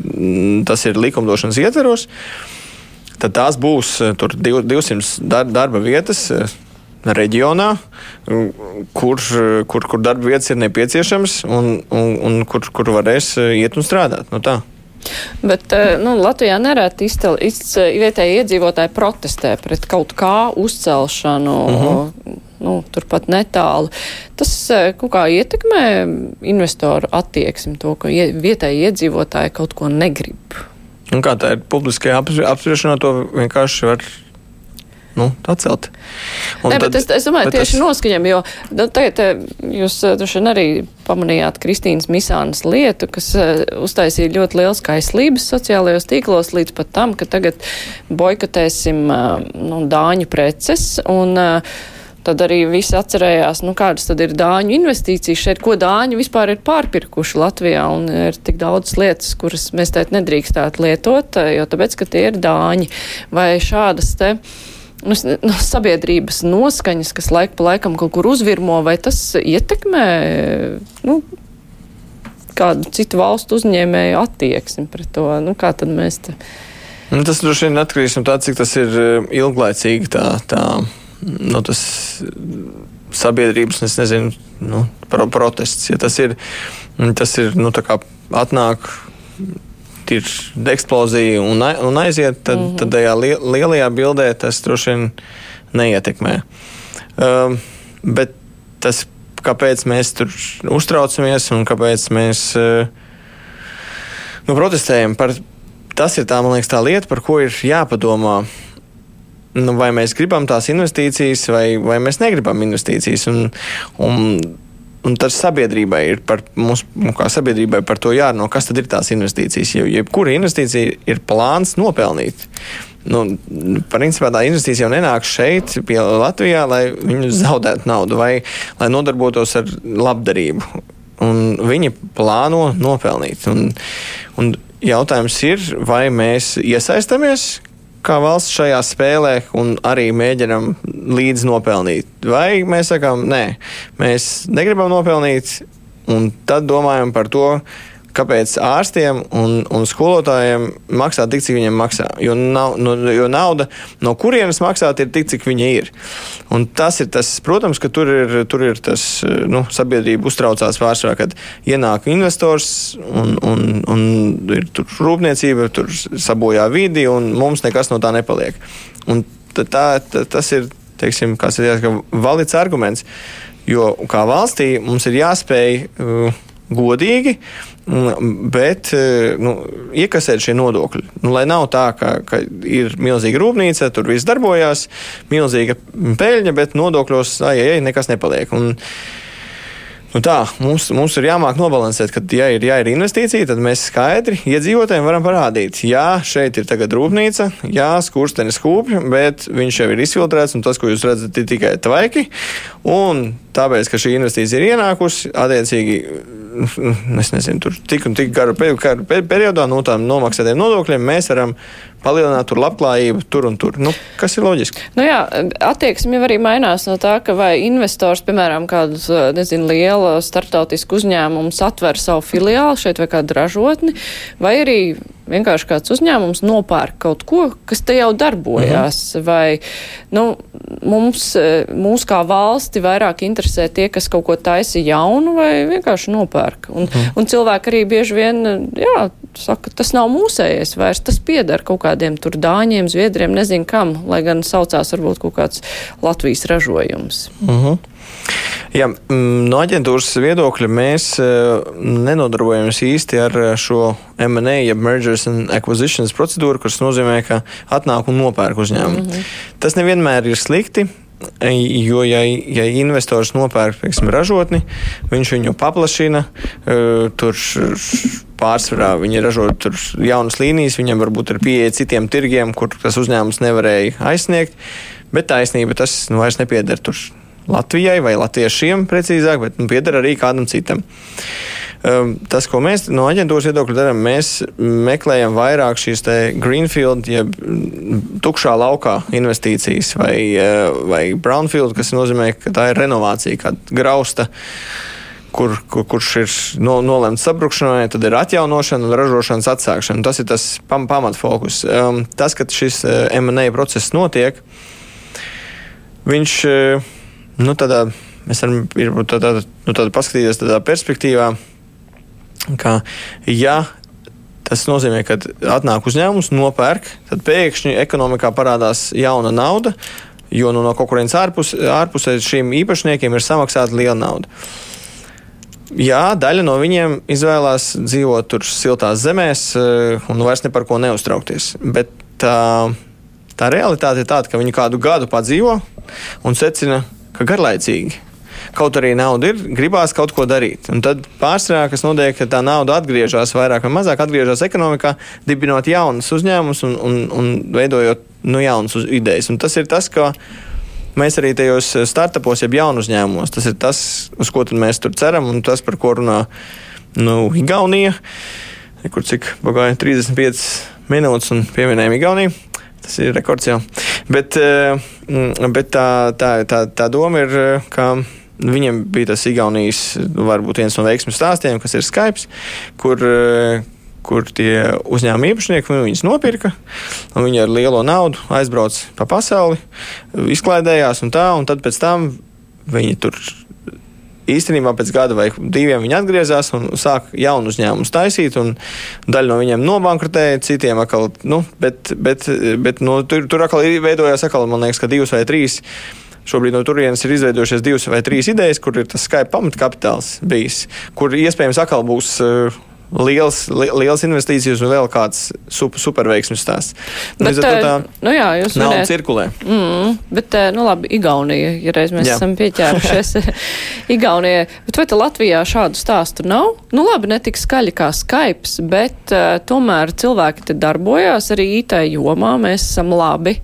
tas ir likumdošanas ietveros, tad tās būs uh, 200 darba vietas. Reģionā, kur, kur, kur darba vietas ir nepieciešamas un, un, un kur, kur varēs iet un strādāt. Nu, tā. Bet eh, nu, Latvijā nereti vietēji iedzīvotāji protestē pret kaut kā uzcelšanu. Uh mhm. -huh. Nu, turpat netālu. Tas eh, kaut kā ietekmē investoru attieksmi, to, ka vietēji iedzīvotāji kaut ko negrib. Un kā tā ir publiskajā apspriešanā, to vienkārši var nu, atcelt. Un Nē, tad, es, es domāju, tieši tas... noskaņam, jo nu, tagad eh, jūs eh, droši vien arī pamanījāt Kristīnas Misānas lietu, kas uh, uztaisīja ļoti liels kaislības sociālajos tīklos līdz pat tam, ka tagad boikotēsim uh, nu, dāņu preces un uh, Tad arī visi atcerējās, nu, kādas tad ir dāņu investīcijas šeit, ko dāņi vispār ir pārpirkuši Latvijā, un ir tik daudz lietas, kuras mēs tēt nedrīkstētu lietot, jo tāpēc, ka tie ir dāņi vai šādas te nu, no sabiedrības noskaņas, kas laik pa laikam kaut kur uzvirmo, vai tas ietekmē nu, kādu citu valstu uzņēmēju attieksmi pret to? Nu, kā tad mēs te. Nu, tas droši vien atkarīgs no tā, cik tas ir eh, ilglaicīgi. Tā, tā, nu, tas sabiedrības, es nezinu, nu, pro, protests. Ja tas ir, tas ir nu, atnāk ir eksplozija un, un aiziet, tad, mm -hmm. tad tajā lielajā bildē tas droši vien neietekmē. Um, bet tas, kāpēc mēs tur uztraucamies un kāpēc mēs uh, nu, protestējam, par, tas ir tā, liekas, tā lieta, par ko ir jāpadomā. Nu, vai mēs gribam tās investīcijas, vai, vai mēs negribam investīcijas. Un, un Un tas sabiedrībai ir par mums, nu, kā sabiedrībai par to jārunā, kas tad ir tās investīcijas. Jo jebkura investīcija ir plāns nopelnīt. Nu, principā tā investīcija jau nenāk šeit, pie Latvijā, lai viņi zaudētu naudu vai lai nodarbotos ar labdarību. Un viņi plāno nopelnīt. Un, un jautājums ir, vai mēs iesaistamies kā valsts šajā spēlē un arī mēģinam līdz nopelnīt. Vai mēs sakām, nē, mēs negribam nopelnīt, un tad domājam par to, kāpēc ārstiem un, un skolotājiem maksā tik, cik viņiem maksā. Jo, nav, no, jo nauda, no kurienes maksāt, ir tik, cik viņa ir. Un tas ir tas, protams, ka tur ir, tur ir tas, nu, sabiedrība uztraucās pārsvarā, kad ienāk investors un, un, un ir tur rūpniecība, tur sabojā vidi un mums nekas no tā nepaliek. Un tā, tā, tas ir, teiksim, kāds ir jāsaka, valids arguments, jo kā valstī mums ir jāspēj uh, godīgi Mm, bet eh, nu, iekasēt šie nodokļi. Nu, lai nav tā, ka, ka ir milzīga rūpnīca, tur viss darbojās, milzīga peļņa, bet nodokļos ai, ai, nekas nepaliek. Un, Nu tā, mums, mums ir jāmāk nobalansēt, ka, ja ir, ja ir investīcija, tad mēs skaidri iedzīvotājiem varam parādīt, jā, šeit ir tagad rūpnīca, jā, skurstenis kūpja, bet viņš jau ir izfiltrēts, un tas, ko jūs redzat, ir tikai tvaiki. Un tāpēc, ka šī investīcija ir ienākusi, attiecīgi es nezinu, tur tik un tik garu periodā no tām nomaksātiem nodokļiem mēs varam palielināt tur labklājību tur un tur. Nu, kas ir loģiski? Nu jā, attieksme jau arī mainās no tā, ka vai investors, piemēram, kādu, nezinu, lielu startautisku uzņēmumu atver savu filiāli šeit vai kādu ražotni, vai arī vienkārši kāds uzņēmums nopērk kaut ko, kas te jau darbojās, mhm. vai, nu, mums, mūs kā valsti vairāk interesē tie, kas kaut ko taisa jaunu, vai vienkārši nopērk. Un, mhm. un cilvēki arī bieži vien, jā, saka, tas nav mūsējais vairs, tas pieder kaut kādiem tur dāņiem, zviedriem, nezinu kam, lai gan saucās varbūt kaut kāds Latvijas ražojums. Mhm. Jā, no aģentūras viedokļa mēs nenodarbojamies īsti ar šo MA, jeb Mergers and Acquisitions procedūru, kas nozīmē, ka atnāk un nopērk uzņēmumu. Mm -hmm. Tas nevienmēr ir slikti. Jo, ja, ja investors nopērk pieksim, ražotni, viņš viņu paplašina, tur pārsvarā viņi ražo jaunas līnijas, viņam varbūt ir pieeja citiem tirgiem, kur tas uzņēmums nevarēja aizsniegt. Bet taisnība tas nu, vairs nepieder tur Latvijai vai latviešiem precīzāk, bet nu, pieder arī kādam citam. Um, tas, ko mēs no aģentūras viedokļa darām, mēs meklējam vairāk šīs greenfield, jeb tukšā laukā investīcijas vai, uh, vai brownfield, kas nozīmē, ka tā ir renovācija, kāda grausta kur, kur, kurš ir no, nolemts sabrukšanai, tad ir atjaunošana un ražošanas atsākšana. Tas ir tas pam, pamatfokus. Um, tas, ka šis uh, MA process notiek, viņš. Uh, nu, tādā, mēs varam ir, tādā, nu, tādā paskatīties tādā perspektīvā, ka ja Tas nozīmē, ka atnāk uzņēmums, nopērk, tad pēkšņi ekonomikā parādās jauna nauda, jo nu, no kaut kurienes ārpus, ārpusē šiem īpašniekiem ir samaksāta liela nauda. Jā, daļa no viņiem izvēlās dzīvot tur siltās zemēs eh, un vairs ne par ko neuztraukties. Bet tā, tā realitāte ir tāda, ka viņi kādu gadu padzīvo un secina, ka garlaicīgi. Kaut arī nauda ir, gribās kaut ko darīt. Un tad pārsvarā, kas notiek, ka tā nauda atgriežas vairāk vai mazāk, atgriežas ekonomikā, dibinot jaunas uzņēmumus un, un, un veidojot nu, jaunas idejas. Un tas ir tas, ka mēs arī tajos startupos, jeb jaunu uzņēmumos, tas ir tas, uz ko mēs tur ceram, un tas, par ko runā nu, Igaunija, kur cik pagāja 35 minūtes un pieminējām Igauniju. Tas ir rekords jau. Bet, mm, bet tā, tā, tā, tā doma ir, ka. Viņam bija tas Igaunijas, varbūt viens no veiksmju stāstiem, kas ir Skype, kur, kur tie uzņēmuma īpašnieki viņus nopirka. Viņi ar lielo naudu aizbrauca pa pasauli, izklaidējās un tā, un tad pēc tam viņi tur īstenībā pēc gada vai diviem viņi atgriezās un sāka jaunu uzņēmumu taisīt. Daļa no viņiem nobankrotēja, citiem atkal, nu, bet, bet, bet no, tur, tur atkal veidojās atkal, man liekas, ka divas vai trīs. Šobrīd no turienes ir izveidojušies divas vai trīs idejas, kur ir tas Skype pamatkapitāls bijis, kur iespējams atkal būs uh, liels, li, liels investīcijas un vēl kāds super, superveiksmes stāsts. Bet, Līdz ar to tā nu jā, jūs nauda minēt, cirkulē. Mm, bet, nu labi, Igaunija, ja reiz mēs jā. esam pieķērušies Igaunijai. Bet vai te Latvijā šādu stāstu nav? Nu labi, ne tik skaļi kā Skype, bet uh, tomēr cilvēki te darbojās arī IT jomā, mēs esam labi.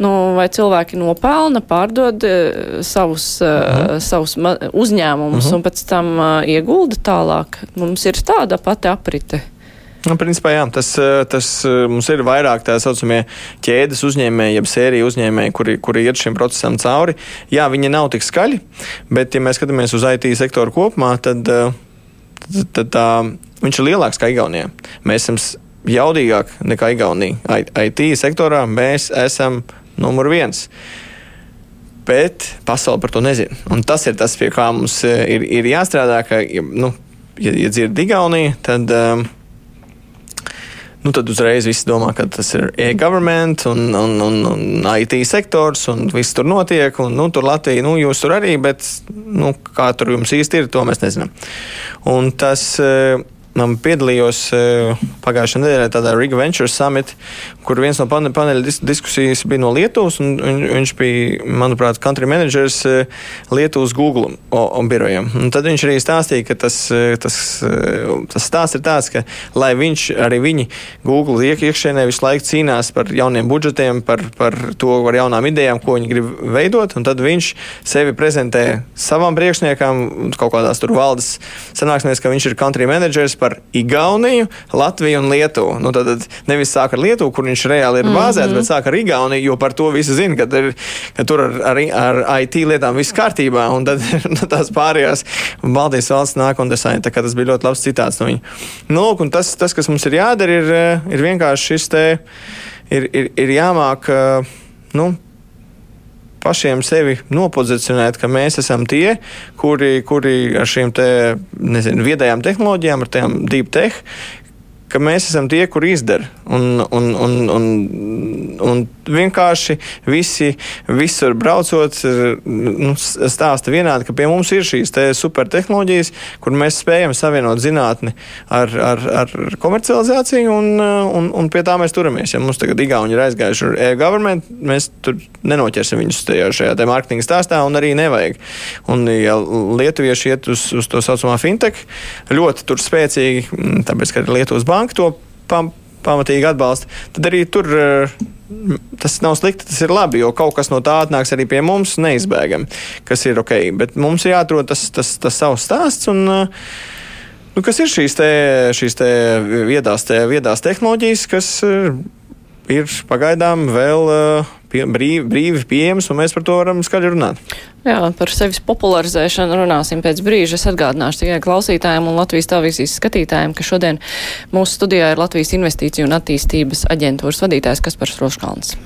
Nu, vai cilvēki nopelna, pārdod uh, savus, uh, uh -huh. savus uzņēmumus uh -huh. un pēc tam uh, iegulda tālāk? Mums ir tāda pati aprite. Nu, principā, jā, tas, tas mums ir vairāk tā saucamie ķēdes uzņēmēji, jeb sēriju uzņēmēji, kuri, kuri iet šim procesam cauri. Jā, viņi nav tik skaļi, bet, ja mēs skatāmies uz IT sektoru kopumā, tad, tad, tad tā, viņš ir lielāks kā Igaunijā. Mēs esam jaudīgāk nekā Igaunija. IT sektorā mēs esam numur viens. Bet pasaule par to nezina. Un tas ir tas, pie kā mums eh, ir, ir jāstrādā. Ka, nu, ja, ja dzird Igaunija, tad. Um, nu, tad uzreiz viss domā, ka tas ir e-government un, un, un, un IT sektors, un viss tur notiek. Un, nu, tur Latvija, nu, jūs tur arī, bet nu, kā tur jums īsti ir, to mēs nezinām. Un tas. Uh, Man piedalījos uh, pagājušajā nedēļā tādā Riga Venture Summit, kur viens no pane, paneļa dis diskusijas bija no Lietuvas. Un, viņš bija, manuprāt, country managers uh, Lietuvas Google birojam. Un tad viņš arī stāstīja, ka tas, uh, tas, tas stāsts ir tāds, ka lai viņš arī viņi Google iek, iekšēnē visu laiku cīnās par jauniem budžetiem, par, par to, par jaunām idejām, ko viņi grib veidot, un tad viņš sevi prezentē savam priekšniekam kaut kādās tur valdes sanāksmēs, ka viņš ir country managers par Igauniju, Latviju un Lietuvu. Nu, tad, tad nevis sāk ar Lietuvu, kur viņš reāli ir mm -hmm. bāzēts, bet sāk ar Igauniju, jo par to visi zina, ka, ir, ka tur ar, ar, ar IT lietām viss kārtībā, un tad nu, tās pārējās Baltijas valsts nāk un desaini. Tas bija ļoti labs citāts no viņa. Nu, lūk, tas, tas, kas mums ir jādara, ir, ir vienkārši šis te, ir, ir, ir jāmāk. Nu, pašiem sevi nopozicionēt, ka mēs esam tie, kuri, kuri ar šīm te, nezinu, viedajām tehnoloģijām, ar tām deep tech, ka mēs esam tie, kur izdara. Un, un, un, un, un vienkārši visi visur braucot, nu, stāsta vienādi, ka pie mums ir šīs supertehnoloģijas, kur mēs spējam savienot zinātni ar, ar, ar komercializāciju, un, un, un pie tā mēs turamies. Ja mums tagad Igauni ir aizgājuši ar e-government, mēs tur nenoķersim viņus tajā, šajā te mārketinga stāstā, un arī nevajag. Un, ja lietuvieši iet uz, uz to saucamā fintech, ļoti tur spēcīgi, tāpēc, ka ir Lietuvas banka banka to pam, pamatīgi atbalsta, tad arī tur eh, tas nav slikti, tas ir labi, jo kaut kas no tā atnāks arī pie mums neizbēgami, kas ir ok. Bet mums ir jāatrod tas, tas, tas savs stāsts. Un, eh, Nu, kas ir šīs, te, šīs te viedās, te viedās tehnoloģijas, kas eh, ir pagaidām vēl pie, brīvi, brīvi pieejamas, un mēs par to varam skaļi runāt? Jā, par sevis popularizēšanu runāsim pēc brīža. Es atgādināšu tikai klausītājiem un Latvijas televīzijas skatītājiem, ka šodien mūsu studijā ir Latvijas Investīciju un attīstības aģentūras vadītājs Kaspars Roškalns.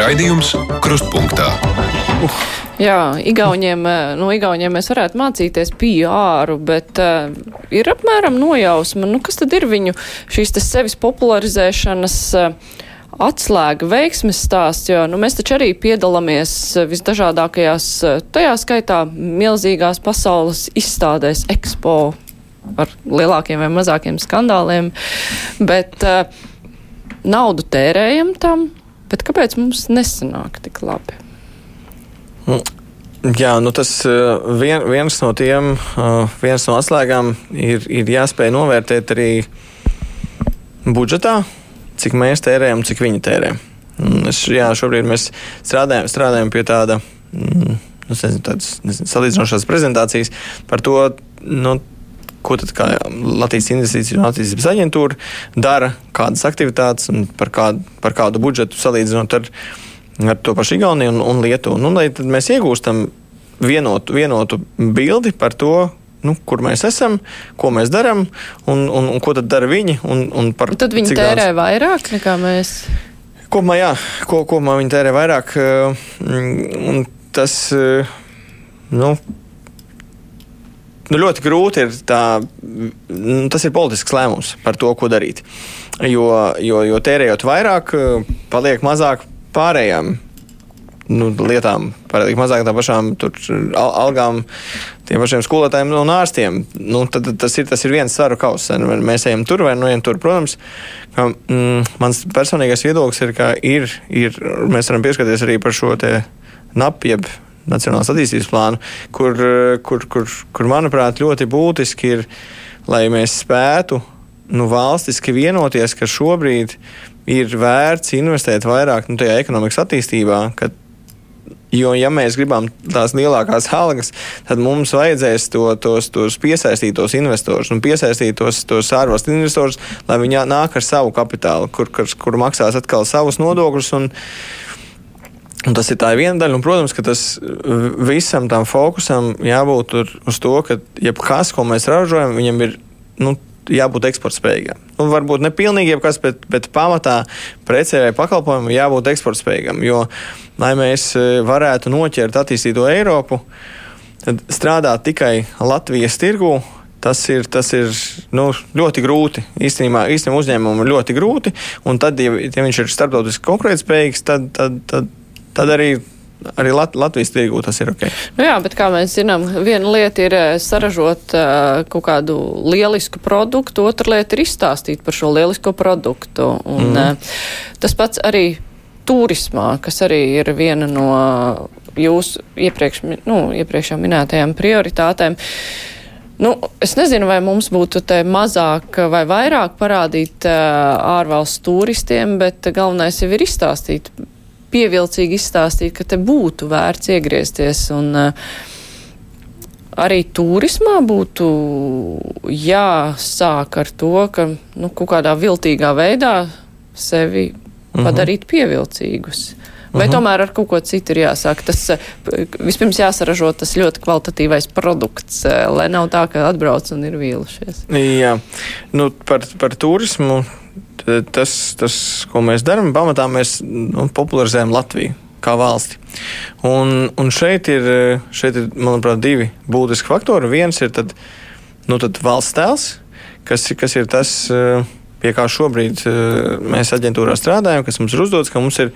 Raidījums Krustpunktā. Uh. Jā, Igauniem, no Igauniem mēs varētu mācīties PR, bet uh, ir apmēram nojausma, nu, kas tad ir viņu šīs sevis popularizēšanas. Uh, atslēga veiksmes stāsts, jo nu, mēs taču arī piedalāmies visdažādākajās, tajā skaitā milzīgās pasaules izstādēs, ekspo ar lielākiem vai mazākiem skandāliem, bet uh, naudu tērējam tam, bet kāpēc mums nesanāk tik labi? Nu, Jā, nu tas vien, viens no tiem, viens no atslēgām ir, ir jāspēj novērtēt arī budžetā, cik mēs tērējam, cik viņi tērē. Es, jā, šobrīd mēs strādājam, strādājam pie tāda. Mm, nezinu, tādas nezinu, salīdzinošās prezentācijas par to, nu, ko tad Latvijas investīciju un attīstības aģentūra dara, kādas aktivitātes un par kādu, par kādu budžetu salīdzinot ar, ar to pašu Igauniju un, un Lietuvu. Nu, lai mēs iegūstam vienotu, vienotu bildi par to, nu, kur mēs esam, ko mēs darām un, un, un ko tad dara viņi. Un, un par, un tad viņi tērē daudz... vairāk nekā mēs. Kopumā, jā, ko, kopumā viņi tērē vairāk. Un tas, nu, nu, ļoti grūti ir tā, nu, tas ir politisks lēmums par to, ko darīt. Jo, jo, jo tērējot vairāk, paliek mazāk pārējām nu, lietām, pārāk mazāk tām pašām tur, al algām, tiem pašiem skolotājiem un ārstiem. Nu, tad, tas, ir, tas ir viens svaru kauss. Mēs ejam tur vai nu ejam tur. Protams, ka, mm, mans personīgais viedoklis ir, ka ir, ir, mēs varam pieskatīties arī par šo NAP, jeb Nacionālās attīstības plānu, kur, kur, kur, kur manuprāt, ļoti būtiski ir, lai mēs spētu nu, valstiski vienoties, ka šobrīd ir vērts investēt vairāk nu, tajā ekonomikas attīstībā, ka Jo, ja mēs gribam tās lielākās algas, tad mums vajadzēs to, tos, tos piesaistītos investorus un piesaistītos tos ārvalstu investorus, lai viņi nāk ar savu kapitālu, kur, kur, kur maksās atkal savus nodokļus. Un, Un tas ir tā viena daļa, un, protams, ka tas visam tam fokusam jābūt uz to, ka jebkas, ko mēs ražojam, viņam ir nu, jābūt eksportspējīgam. Nu, varbūt ne pilnīgi jebkas, bet, bet pamatā precē vai pakalpojumam jābūt eksportspējīgam. Jo, lai mēs e, varētu noķert attīstīto Eiropu, tad strādāt tikai Latvijas tirgū. Tas ir, tas ir nu, ļoti grūti. Īstenībā, īstenībā uzņēmumam ir ļoti grūti. Un tad, ja, ja viņš ir starptautiski konkurētspējīgs, tad, tad, tad, tad arī arī Lat Latvijas tirgū tas ir ok. Nu jā, bet kā mēs zinām, viena lieta ir eh, saražot uh, kaut kādu lielisku produktu, otra lieta ir izstāstīt par šo lielisko produktu. Un, mm. uh, tas pats arī turismā, kas arī ir viena no jūsu iepriekš, nu, iepriekš jau minētajām prioritātēm. Nu, es nezinu, vai mums būtu te mazāk vai vairāk parādīt uh, ārvalstu turistiem, bet galvenais jau ir izstāstīt pievilcīgi izstāstīt, ka te būtu vērts iegriezties. Un, uh, arī turismā būtu jāsāk ar to, ka nu, kaut kādā viltīgā veidā sevi uh mhm. -huh. padarīt pievilcīgus. Vai uh mhm. -huh. tomēr ar kaut ko citu ir jāsāk? Tas vispirms jāsaražo tas ļoti kvalitatīvais produkts, lai nav tā, ka atbrauc un ir vīlušies. Jā, nu, par, par turismu tas, tas, ko mēs darām, pamatā mēs nu, popularizējam Latviju kā valsti. Un, un šeit, ir, šeit ir, manuprāt, divi būtiski faktori. Viens ir tad, nu, tad valsts tēls, kas, kas ir tas, pie kā šobrīd mēs aģentūrā strādājam, kas mums ir uzdots, ka mums ir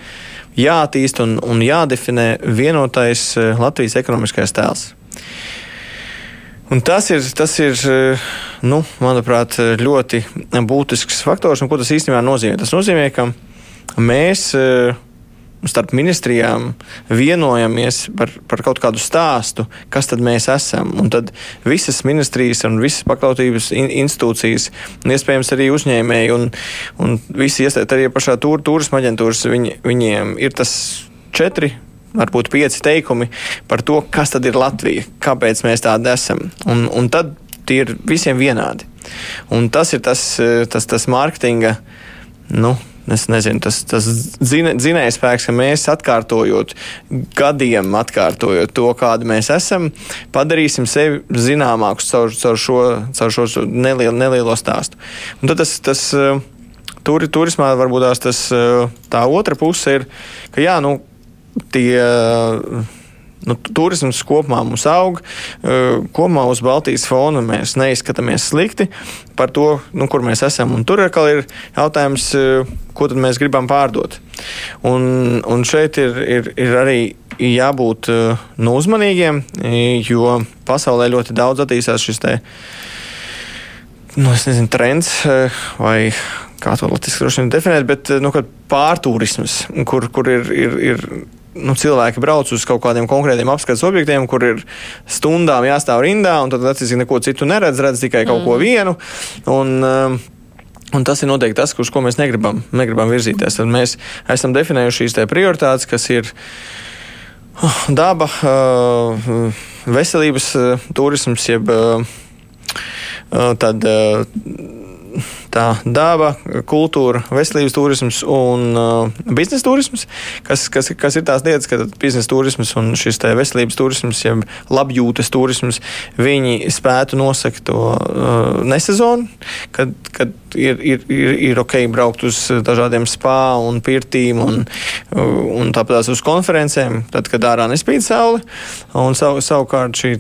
jāattīst un, un jādefinē vienotais Latvijas ekonomiskais tēls. Un tas ir, tas ir nu, manuprāt, ļoti būtisks faktors. Ko tas īstenībā nozīmē? Tas nozīmē, ka mēs starp ministrijām vienojamies par, par kaut kādu stāstu, kas tad mēs esam. Un tad visas ministrijas un visas paklausības institūcijas, un iespējams arī uzņēmēji un, un visi iesaistīti arī pašā tur, turisma aģentūras, viņi, viņiem ir tas četri varbūt pieci teikumi par to, kas tad ir Latvija, kāpēc mēs tādi esam. Un, un tad tie ir visiem vienādi. Un tas ir tas, tas, tas mārketinga. Nu, Es nezinu, tas, tas dzinējspēks, ka mēs atkārtojot, gadiem atkārtojot to, kāda mēs esam, padarīsim sevi zināmākus caur, caur, šo, caur šo nelielu, nelielo stāstu. Un tad tas, tas tur, turismā varbūt tās, tas, tā otra puse ir, ka jā, nu, tie. Nu, turisms kopumā mums aug. Kopumā uz Baltijas fona mēs neizskatāmies slikti par to, nu, kur mēs esam. Un tur atkal ir jautājums, ko tad mēs gribam pārdot. Un, un šeit ir, ir, ir arī jābūt nu, uzmanīgiem, jo pasaulē ļoti daudz attīstās šis te, nu, nezinu, trends vai kā to latviešu definēt, bet nu, pārturisms, kur, kur ir, ir, ir nu, cilvēki brauc uz kaut kādiem konkrētiem apskates objektiem, kur ir stundām jāstāv rindā, un tad atcīm neko citu neredz, redz tikai kaut mm. ko vienu. Un, um, Un tas ir noteikti tas, uz ko mēs negribam, negribam virzīties. Tad mēs esam definējuši šīs prioritātes, kas ir uh, daba, uh, veselības uh, turisms, jeb tad tā daba, kultūra, veselības turisms un uh, biznesa turisms, kas, kas, kas ir tās lietas, ka biznesa turisms un šis veselības turisms, jeb labjūtas turisms, viņi spētu nosakt to uh, nesezonu, kad, kad ir, ir, ir, ir ok braukt uz dažādiem spā un pirtīm un, un tāpat uz konferencēm, tad, kad ārā nespīd saule. Un sav, savukārt šī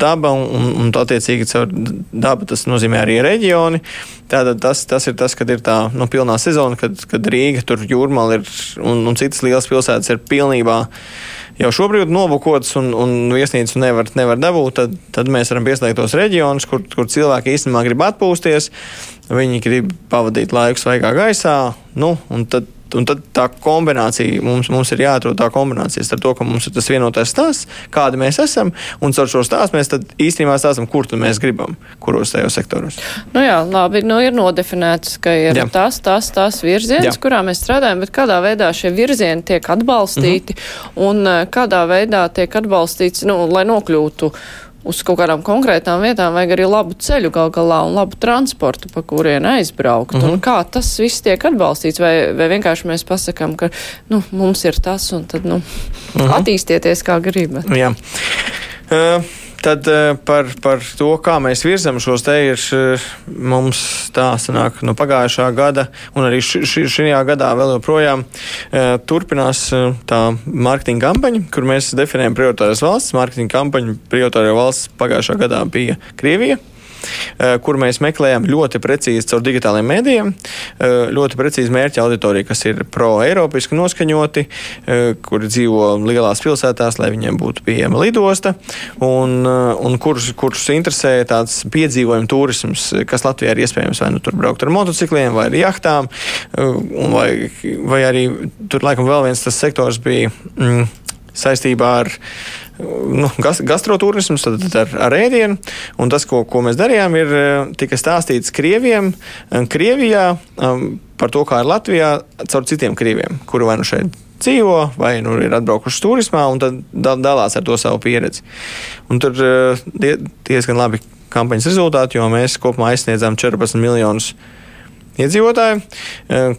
daba un, un, attiecīgi caur dabu tas nozīmē arī reģioni. Tātad tas, tas ir tas, kad ir tā nu, pilnā sezona, kad, kad Rīga, tur jūrmāla ir un, un citas lielas pilsētas ir pilnībā jau šobrīd nobukotas un, un viesnīcu nevar, nevar dabūt, tad, tad mēs varam pieslēgt tos reģionus, kur, kur cilvēki īstenībā grib atpūsties, viņi grib pavadīt laiku svaigā gaisā, nu, un tad Un tad tā kombinācija, mums, mums ir jāatrod tā kombinācija starp to, ka mums ir tas vienotais stāsts, kādi mēs esam, un ar šo stāstu mēs īstenībā stāstam, kur mēs gribam, kuros tajos sektoros. Nu jā, labi, nu ir nodefinēts, ka ir jā. tas, tas, tas virziens, jā. kurā mēs strādājam, bet kādā veidā šie virzieni tiek atbalstīti mm -hmm. un eh, kādā veidā tiek atbalstīts, nu, lai nokļūtu uz kaut kādām konkrētām vietām, vajag arī labu ceļu gal galā un labu transportu, pa kurien aizbraukt. Mm -hmm. Un mhm. kā tas viss tiek atbalstīts, vai, vai vienkārši mēs pasakām, ka nu, mums ir tas un tad nu, mm -hmm. attīstieties kā gribat. Jā. Uh. Tad eh, par, par to, kā mēs virzam šos te ir eh, mums tā sanāk no pagājušā gada, un arī šajā gadā vēl joprojām eh, turpinās tā mārketinga kampaņa, kur mēs definējam prioritāras valsts. Mārketinga kampaņa prioritārā valsts pagājušā gadā bija Krievija. Eh, kur mēs meklējam ļoti precīzi caur digitālajiem mēdījiem, eh, ļoti precīzi mērķa auditoriju, kas ir pro-eiropiski noskaņoti, eh, kuri dzīvo lielās pilsētās, lai viņiem būtu pieejama lidosta, un, un kurus, kurus interesē tāds piedzīvojuma turisms, kas Latvijā ir iespējams vai nu tur braukt ar motocikliem, vai ar jahtām, vai, vai arī tur laikam vēl viens tas sektors bija. Mm, saistībā ar nu, tad ar, ar ēdienu. Un tas, ko, ko mēs darījām, ir eh, tika stāstīts Krieviem, eh, Krievijā um, par to, kā ir Latvijā, caur citiem Krieviem, kuri vai nu šeit dzīvo, vai nu ir atbraukuši turismā, un tad dalās ar to savu pieredzi. Un tur eh, die, diezgan labi kampaņas rezultāti, jo mēs kopumā aizsniedzām 14 miljonus iedzīvotāji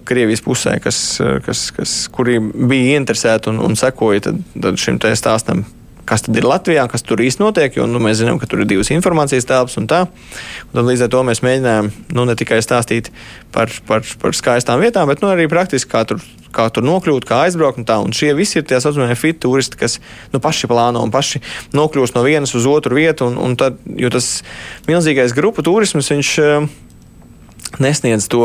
Krievijas pusē, kas, kas, kas, kuri bija interesēti un, un sekoja tad, tad šim stāstam kas tad ir Latvijā, kas tur īsti notiek. Jo nu, mēs zinām, ka tur ir divas informācijas telpas un tā. Un tad līdz ar to mēs mēģinājām nu, ne tikai stāstīt par, par, par skaistām vietām, bet nu, arī praktiski kā tur. Kā tur nokļūt, kā aizbraukt, un tā. Un šie visi ir tie saucamie fit turisti, kas nu, paši plāno un paši nokļūst no vienas uz otru vietu. Un, un tad, jo tas milzīgais grupu turisms, viņš uh, nesniedz to,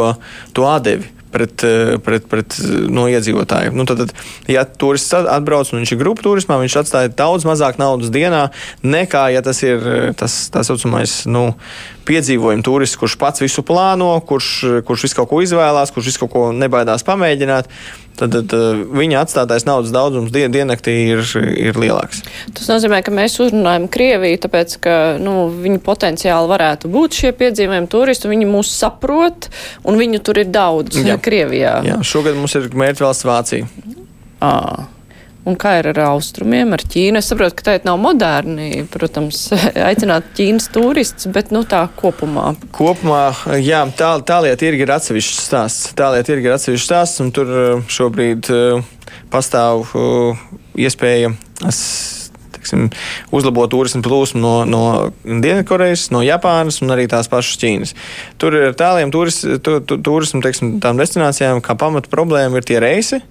to atdevi pret, eh, pret, pret no iedzīvotājiem. Nu, tad, tad, ja turists atbrauc un viņš ir grupu turismā, viņš atstāja daudz mazāk naudas dienā nekā, ja tas ir eh, tas tā saucamais nu, piedzīvojuma turists, kurš pats visu plāno, kurš, kurš visu kaut ko izvēlās, kurš visu kaut ko nebaidās pamēģināt. Tad, tad viņa atstātais naudas daudzums dien, diennaktī ir, ir lielāks. Tas nozīmē, ka mēs uzrunājam Krieviju, tāpēc, ka nu, viņi potenciāli varētu būt šie piedzīvojumi turisti, viņi mūs saprot, un viņu tur ir daudz Jā. Krievijā. Jā, šogad mums ir mērķvalsts Vācija. À. Un kā ir ar austrumiem, ar Ķīnu? Es saprotu, ka tā nav moderni, protams, aicināt Ķīnas turistus, bet nu, tā kopumā. Kopumā, jā, tā, tā lieta ir, ir atsevišķs stāsts. Tā lieta ir, ir atsevišķs stāsts, un tur uh, šobrīd uh, pastāv uh, iespēja. Es, teiksim, uzlabot turismu plūsmu no, no Dienvidkorejas, no Japānas un arī tās pašas Ķīnas. Tur ir tāliem turis, tu, tu, turismu teiksim, destinācijām, kā pamata problēma ir tie reisi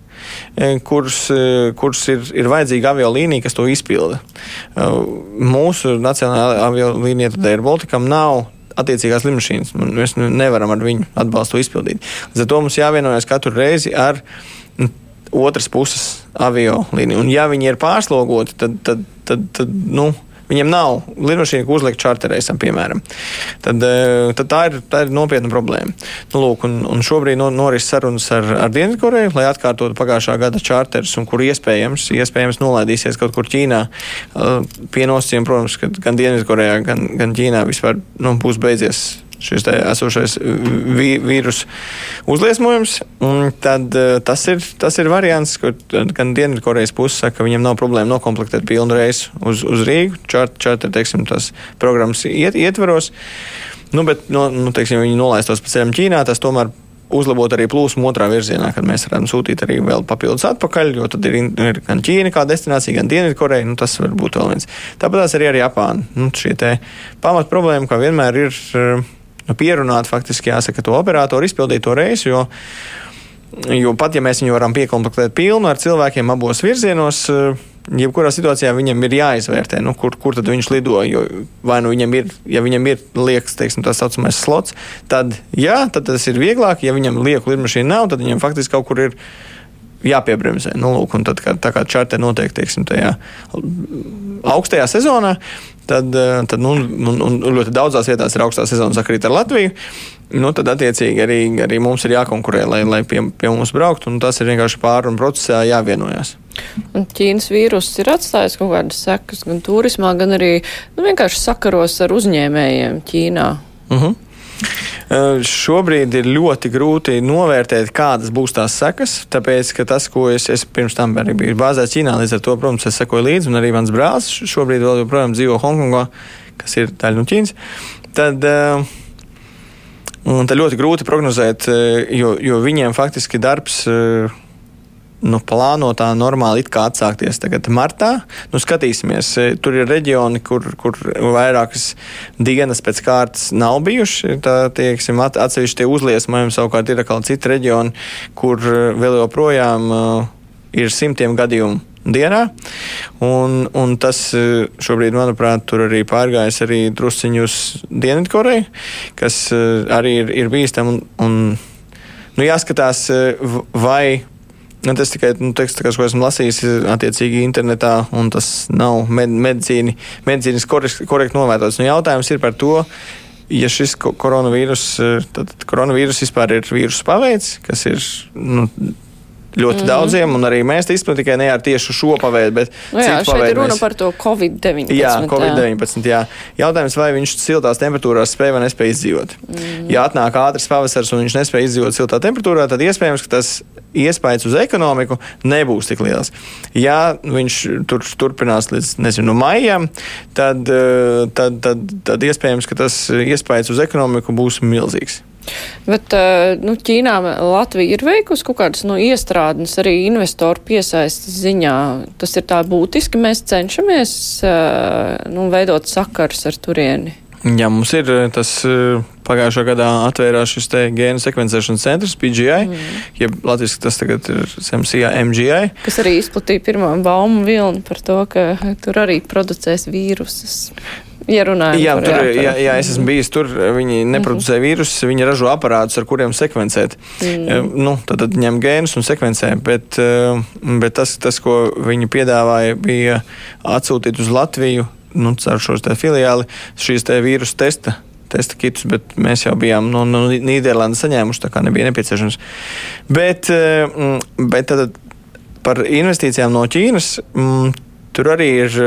E, kurus, e, kurus ir, ir vajadzīga aviolīnija, kas to izpilda. E, mūsu nacionālajā aviolīnija, tad Air Balticam, nav attiecīgās lidmašīnas. Mēs nevaram ar viņu atbalstu izpildīt. Līdz ar to mums jāvienojas katru reizi ar otras puses aviolīniju. Un ja viņi ir pārslogoti, tad, tad, tad, tad nu, Viņiem nav lidmašīna, ko uzlikt čarterreisam, piemēram. Tad, eh, tad tā, ir, tā ir nopietna problēma. Nu, lūk, un, un šobrīd no, noris sarunas ar, ar Dienvidkoreju, lai atkārtotu pagājušā gada čarterus, un kur iespējams, iespējams nolaidīsies kaut kur Ķīnā. Eh, pie nosacījuma, protams, ka gan Dienvidkorejā, gan, gan Ķīnā vispār nu, būs beidzies šis esošais vī, vīrusu uzliesmojums, tad tas ir, tas ir variants, kur gan Dienvidkorejas puse saka, ka viņiem nav problēma nokomplektēt pilnu reisu uz, uz Rīgu, čārter, teiksim, tas programmas iet, ietveros. Nu, bet, nu, nu, teiksim, viņi nolaistos pa ceļam Ķīnā, tas tomēr uzlabot arī plūsmu otrā virzienā, kad mēs varam sūtīt arī vēl papildus atpakaļ, jo tad ir, ir gan Ķīna kā destinācija, gan Dienvidkoreja. Nu, tas var būt vēl viens. Tāpat arī ar Japānu. Nu, šī pamat problēma, kā vienmēr, ir nu, pierunāt faktiski jāsaka to operatoru izpildīt to reisu, jo, jo pat ja mēs viņu varam piekomplektēt pilnu ar cilvēkiem abos virzienos, jebkurā situācijā viņam ir jāizvērtē, nu, kur, kur tad viņš lido. Jo vai nu viņam ir, ja viņam ir liekas, teiksim, tā saucamais slots, tad jā, tad tas ir vieglāk. Ja viņam lieku lidmašīnu nav, tad viņam faktiski kaut kur ir jāpiebremzē. Nu, lūk, un tad, kā, tā kā čārte notiek teiksim, tajā augstajā sezonā, tad, tad nu, un, un ļoti daudzās vietās ir augstā sezona sakrīt ar Latviju. Nu, tad, attiecīgi, arī, arī mums ir jākonkurē, lai, lai pie, pie mums brauktu. Tas ir vienkārši pārunu procesā jāvienojas. Un Ķīnas vīruss ir atstājis kaut kādas sekas gan turismā, gan arī nu, vienkārši sakaros ar uzņēmējiem Ķīnā. Uh -huh. Uh, šobrīd ir ļoti grūti novērtēt, kādas būs tās sekas. Tāpēc, ka tas, ko es, es pirms tam arī biju bāzēts Ķīnā, līdz ar to, protams, es sekoju līdzi, un arī mans brālis šobrīd vēl joprojām dzīvo Hongkongā, kas ir daļa no Ķīnas. Tad, uh, Un tad ļoti grūti prognozēt, eh, jo, jo viņiem faktiski darbs eh, nu, plānotā normāli it kā atsākties tagad martā. Nu, skatīsimies, eh, tur ir reģioni, kur, kur vairākas dienas pēc kārtas nav bijuši. Tā, tieksim, at, atsevišķi tie uzliesmojumi savukārt ir atkal citi reģioni, kur vēl joprojām uh, ir simtiem gadījumu dienā. Un, un tas e, šobrīd, manuprāt, tur arī pārgājis arī drusciņu uz Dienvidkoreju, kas e, arī ir, ir bīstami. Un, un, nu, jāskatās, e, vai. Nu, tas tikai nu, teksts, kas, ko esmu lasījis, attiecīgi internetā, un tas nav med, medicīni, medicīnas korekti korekt novērtots. Nu, jautājums ir par to, ja šis koronavīrus, tad koronavīrus vispār ir vīrusu paveids, kas ir nu, ļoti mm. daudziem, un arī mēs izpratām tikai ne ar tieši šo paveidu, bet nu jā, šeit ir runa mēs... par to Covid-19. Jā, Covid-19. Jā. Jautājums, vai viņš siltās temperatūrās spēja vai nespēja izdzīvot. Mm. Ja atnāk ātrs pavasars un viņš nespēja izdzīvot siltā temperatūrā, tad iespējams, ka tas iespējas uz ekonomiku nebūs tik liels. Ja viņš tur turpinās līdz nezinu, maijam, tad, eh, tad, tad, tad iespējams, ka tas iespējas uz ekonomiku būs milzīgs. Bet eh, nu, Ķīnā Latvija ir veikusi kaut kādas nu, iestrādes arī investoru piesaistas ziņā. Tas ir tā būtiski. Mēs cenšamies eh, nu, veidot sakars ar turieni. Jā, mums ir eh, tas pagājušā gadā atvērās šis gēnu sekvencēšanas centrs, PGI, mm. jeb latviešu tas tagad ir SMCA MGI. Kas arī izplatīja pirmo baumu vilni par to, ka tur arī producēs vīrusus. Ja runājam, jā, tur, jā, jā, es esmu bijis tur. Viņi neproducē -hmm. vīrusus, viņi ražo aparātus, ar kuriem sekvencēt. Mm. Nu, tad, tad ņem gēnus un sekvencē. Bet, bet tas, tas, ko viņi piedāvāja, bija atsūtīt uz Latviju nu, caur šo filiāli šīs te vīrusu testa testa kitus, bet mēs jau bijām no, no Nīderlandes saņēmuši, tā kā nebija nepieciešams. Bet, bet tad par investīcijām no Ķīnas tur arī ir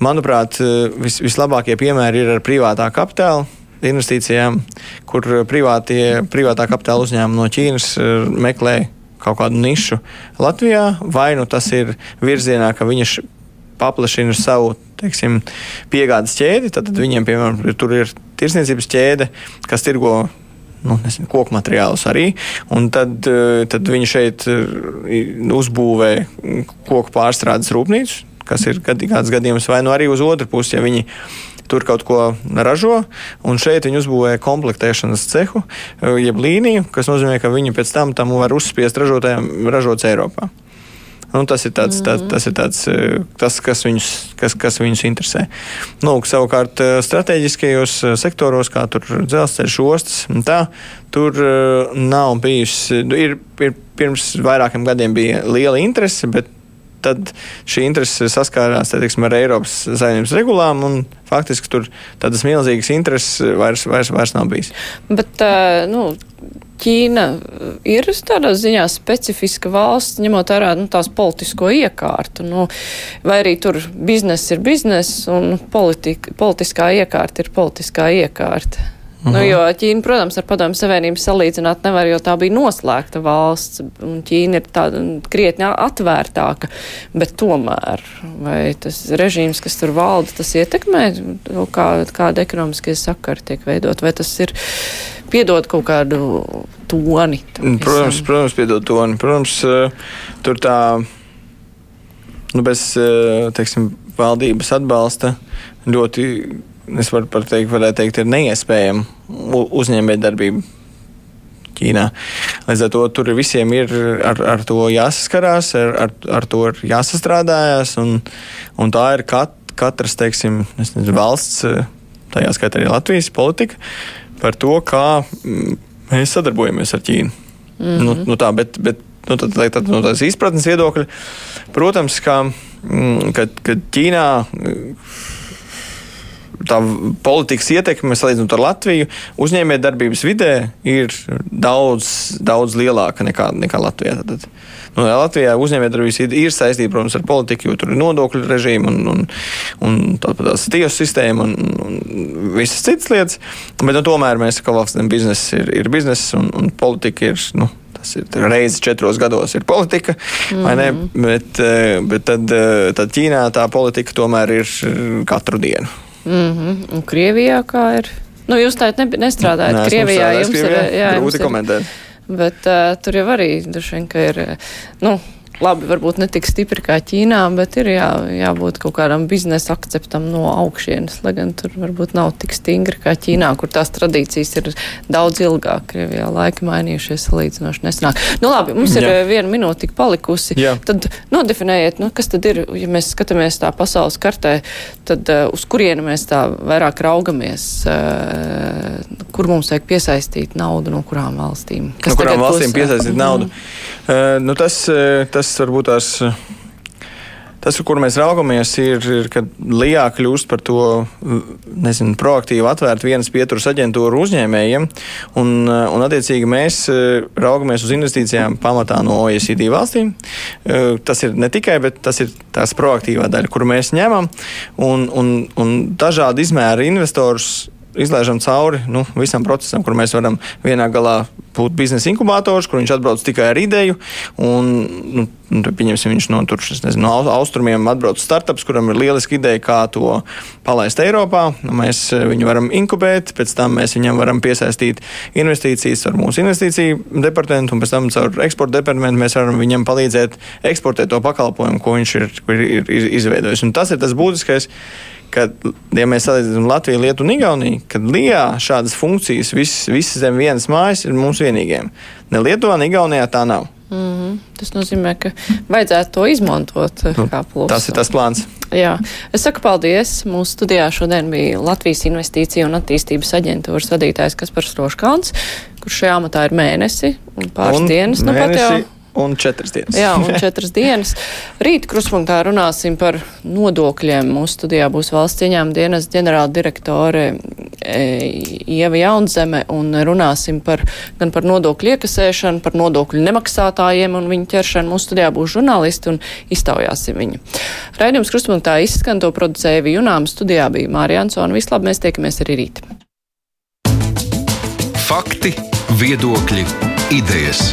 Manuprāt, vis, vislabākie piemēri ir ar privātā kapitāla investīcijām, kur privātie, privātā kapitāla uzņēmumi no Ķīnas eh, meklē kaut kādu nišu Latvijā, vai nu tas ir virzienā, ka viņš paplašina savu teiksim, piegādes ķēdi. Tad viņiem, piemēram, tur ir tirsniecības ķēde, kas tirgo nu, nezinu, koku materiālus arī. Tad, eh, tad viņi šeit eh, uzbūvē koku pārstrādes rūpnīcu kas ir kāds gadījums, vai nu arī uz otru pusi, ja viņi tur kaut ko ražo, un šeit viņi uzbūvēja komplektēšanas cehu, eh, jeb līniju, kas nozīmē, ka viņi pēc tam tam var uzspiest ražotājiem ražots Eiropā. Un tas ir tāds, tā, tas, ir tāds eh, tas, kas viņus, kas, kas viņus interesē. Nu, savukārt, eh, strateģiskajos sektoros, kā dzelzceļš, ostas, tā, tur nav bijusi. Ir, ir pirms vairākiem gadiem bija liela interese, bet tad šī interese saskārās teiksim, ar Eiropas saimnības regulām, un faktiski tur tādas milzīgas intereses vairs, vairs, vairs nav bijis. Bet, nu, Ķīna ir tādā ziņā specifiska valsts, ņemot vērā nu, tās politisko iekārtu. Nu, vai arī tur bizness ir bizness un politika, politiskā iekārta ir politiskā iekārta. Nu, mhm. jo Ķīna, protams, ar padomu savienību salīdzināt nevar, jo tā bija noslēgta valsts, un Ķīna ir tāda krietni atvērtāka, bet tomēr, vai tas režīms, kas tur valda, tas ietekmē, kā, kāda ekonomiskie sakari tiek veidot, vai tas ir piedod kaut kādu toni? Protams, protams, piedod toni. Protams, eh, tur tā, nu, bez, eh, teiksim, valdības atbalsta ļoti es varu pateikt, varētu teikt, ir neiespējama uzņēmējdarbība. Ķīnā. Līdz ar to tur visiem ir ar, ar to jāsaskarās, ar, ar, ar to ir jāsastrādājas, un, un tā ir kat, katras, teiksim, nezinu, valsts, tajā skaitā arī Latvijas politika, par to, kā mm, mēs sadarbojamies ar Ķīnu. Mm -hmm. nu, nu tā, bet, bet nu, tad, tad, no tās izpratnes viedokļa, protams, ka, mm, kad, kad Ķīnā tā politikas ietekme, salīdzinot ar Latviju, uzņēmējdarbības vidē ir daudz, daudz lielāka nekā, nekā Latvijā. Tad, nu, Latvijā uzņēmējdarbības ir saistīta, protams, ar politiku, jo tur ir nodokļu režīma un, un, un tāpat tiesu sistēma un, un visas citas lietas. Bet nu, tomēr mēs, kā valsts biznesa, ir, ir biznesa un, un politika ir. Nu, Tas ir reizes četros gados, ir politika, mm. Bet, eh, bet tad, eh, tad Ķīnā tā politika tomēr ir katru dienu. Mm -hmm. Un Krievijā kā ir? Nu, jūs tā nestrādājat Nē, Krievijā. Jums Krievijā. ir, jā, grūti komentēt. Bet uh, tur jau arī droši vien, ka ir, nu, labi, varbūt ne tik stipri kā Ķīnā, bet ir jā, jābūt kaut kādam biznesa akceptam no augšienes, lai gan tur varbūt nav tik stingri kā Ķīnā, kur tās tradīcijas ir daudz ilgāk. Krievijā laika mainījušies salīdzinoši nesenāk. Nu labi, mums ir jā. Eh, viena minūte tik palikusi. Jā. Tad nodefinējiet, nu, kas tad ir, ja mēs skatāmies tā pasaules kartē, tad uh, uz kurienu mēs tā vairāk raugamies, uh, kur mums vajag piesaistīt naudu no kurām valstīm. Kas no kurām valstīm piesaistīt naudu? Mm. Uh, nu tas tas varbūt tās. Tas, kur mēs raugamies, ir, ir kad Lijā kļūst par to nezinu, proaktīvu, atvērtu vienas pieturas aģentūru uzņēmējiem. Un, un attiecīgi, mēs raugamies uz investīcijām pamatā no OECD valstīm. Tas ir ne tikai, bet tas ir tās proaktīvā daļa, kuru mēs ņemam. Un, un, un dažādi izmēri investorus izlaižam cauri nu, visam procesam, kur mēs varam vienā galā būt biznesa inkubators, kur viņš atbrauc tikai ar ideju. Un, nu, nu, pieņemsim, viņš no, tur, nezinu, no austrumiem atbrauc startups, kuram ir lieliska ideja, kā to palaist Eiropā. Nu, mēs eh, viņu varam inkubēt, pēc tam mēs viņam varam piesaistīt investīcijas ar mūsu investīciju departamentu, un pēc tam caur eksporta departamentu mēs varam viņam palīdzēt eksportēt to pakalpojumu, ko viņš ir, ir, ir izveidojis. Un tas ir tas būtiskais ka, ja mēs salīdzinām Latviju, Lietuvu un Igauniju, tad Lijā šādas funkcijas visas vis zem vienas mājas ir mums vienīgiem. Ne Lietuvā, ne Igaunijā tā nav. Mm -hmm. Tas nozīmē, ka vajadzētu to izmantot nu, kā plusu. Tas ir tas plāns. Jā, es saku paldies. Mūsu studijā šodien bija Latvijas Investīcija un attīstības aģentūras vadītājs Kaspars Roškāns, kurš šajā amatā ir mēnesi un pāris un dienas. Nu, pat jau Un četras dienas. Jā, un četras dienas. Rīt kruspunktā runāsim par nodokļiem. Mūsu studijā būs valsts ieņēmuma dienas ģenerāla direktore e, Ieva Jaunzeme un runāsim par, gan par nodokļu iekasēšanu, par nodokļu nemaksātājiem un viņu ķeršanu. Mūsu studijā būs žurnālisti un iztaujāsim viņu. Raidījums kruspunktā izskan to producēja Vijunām. Studijā bija Mārija Ansona. Vislab, mēs tiekamies arī rīt. Fakti, viedokļi, idejas.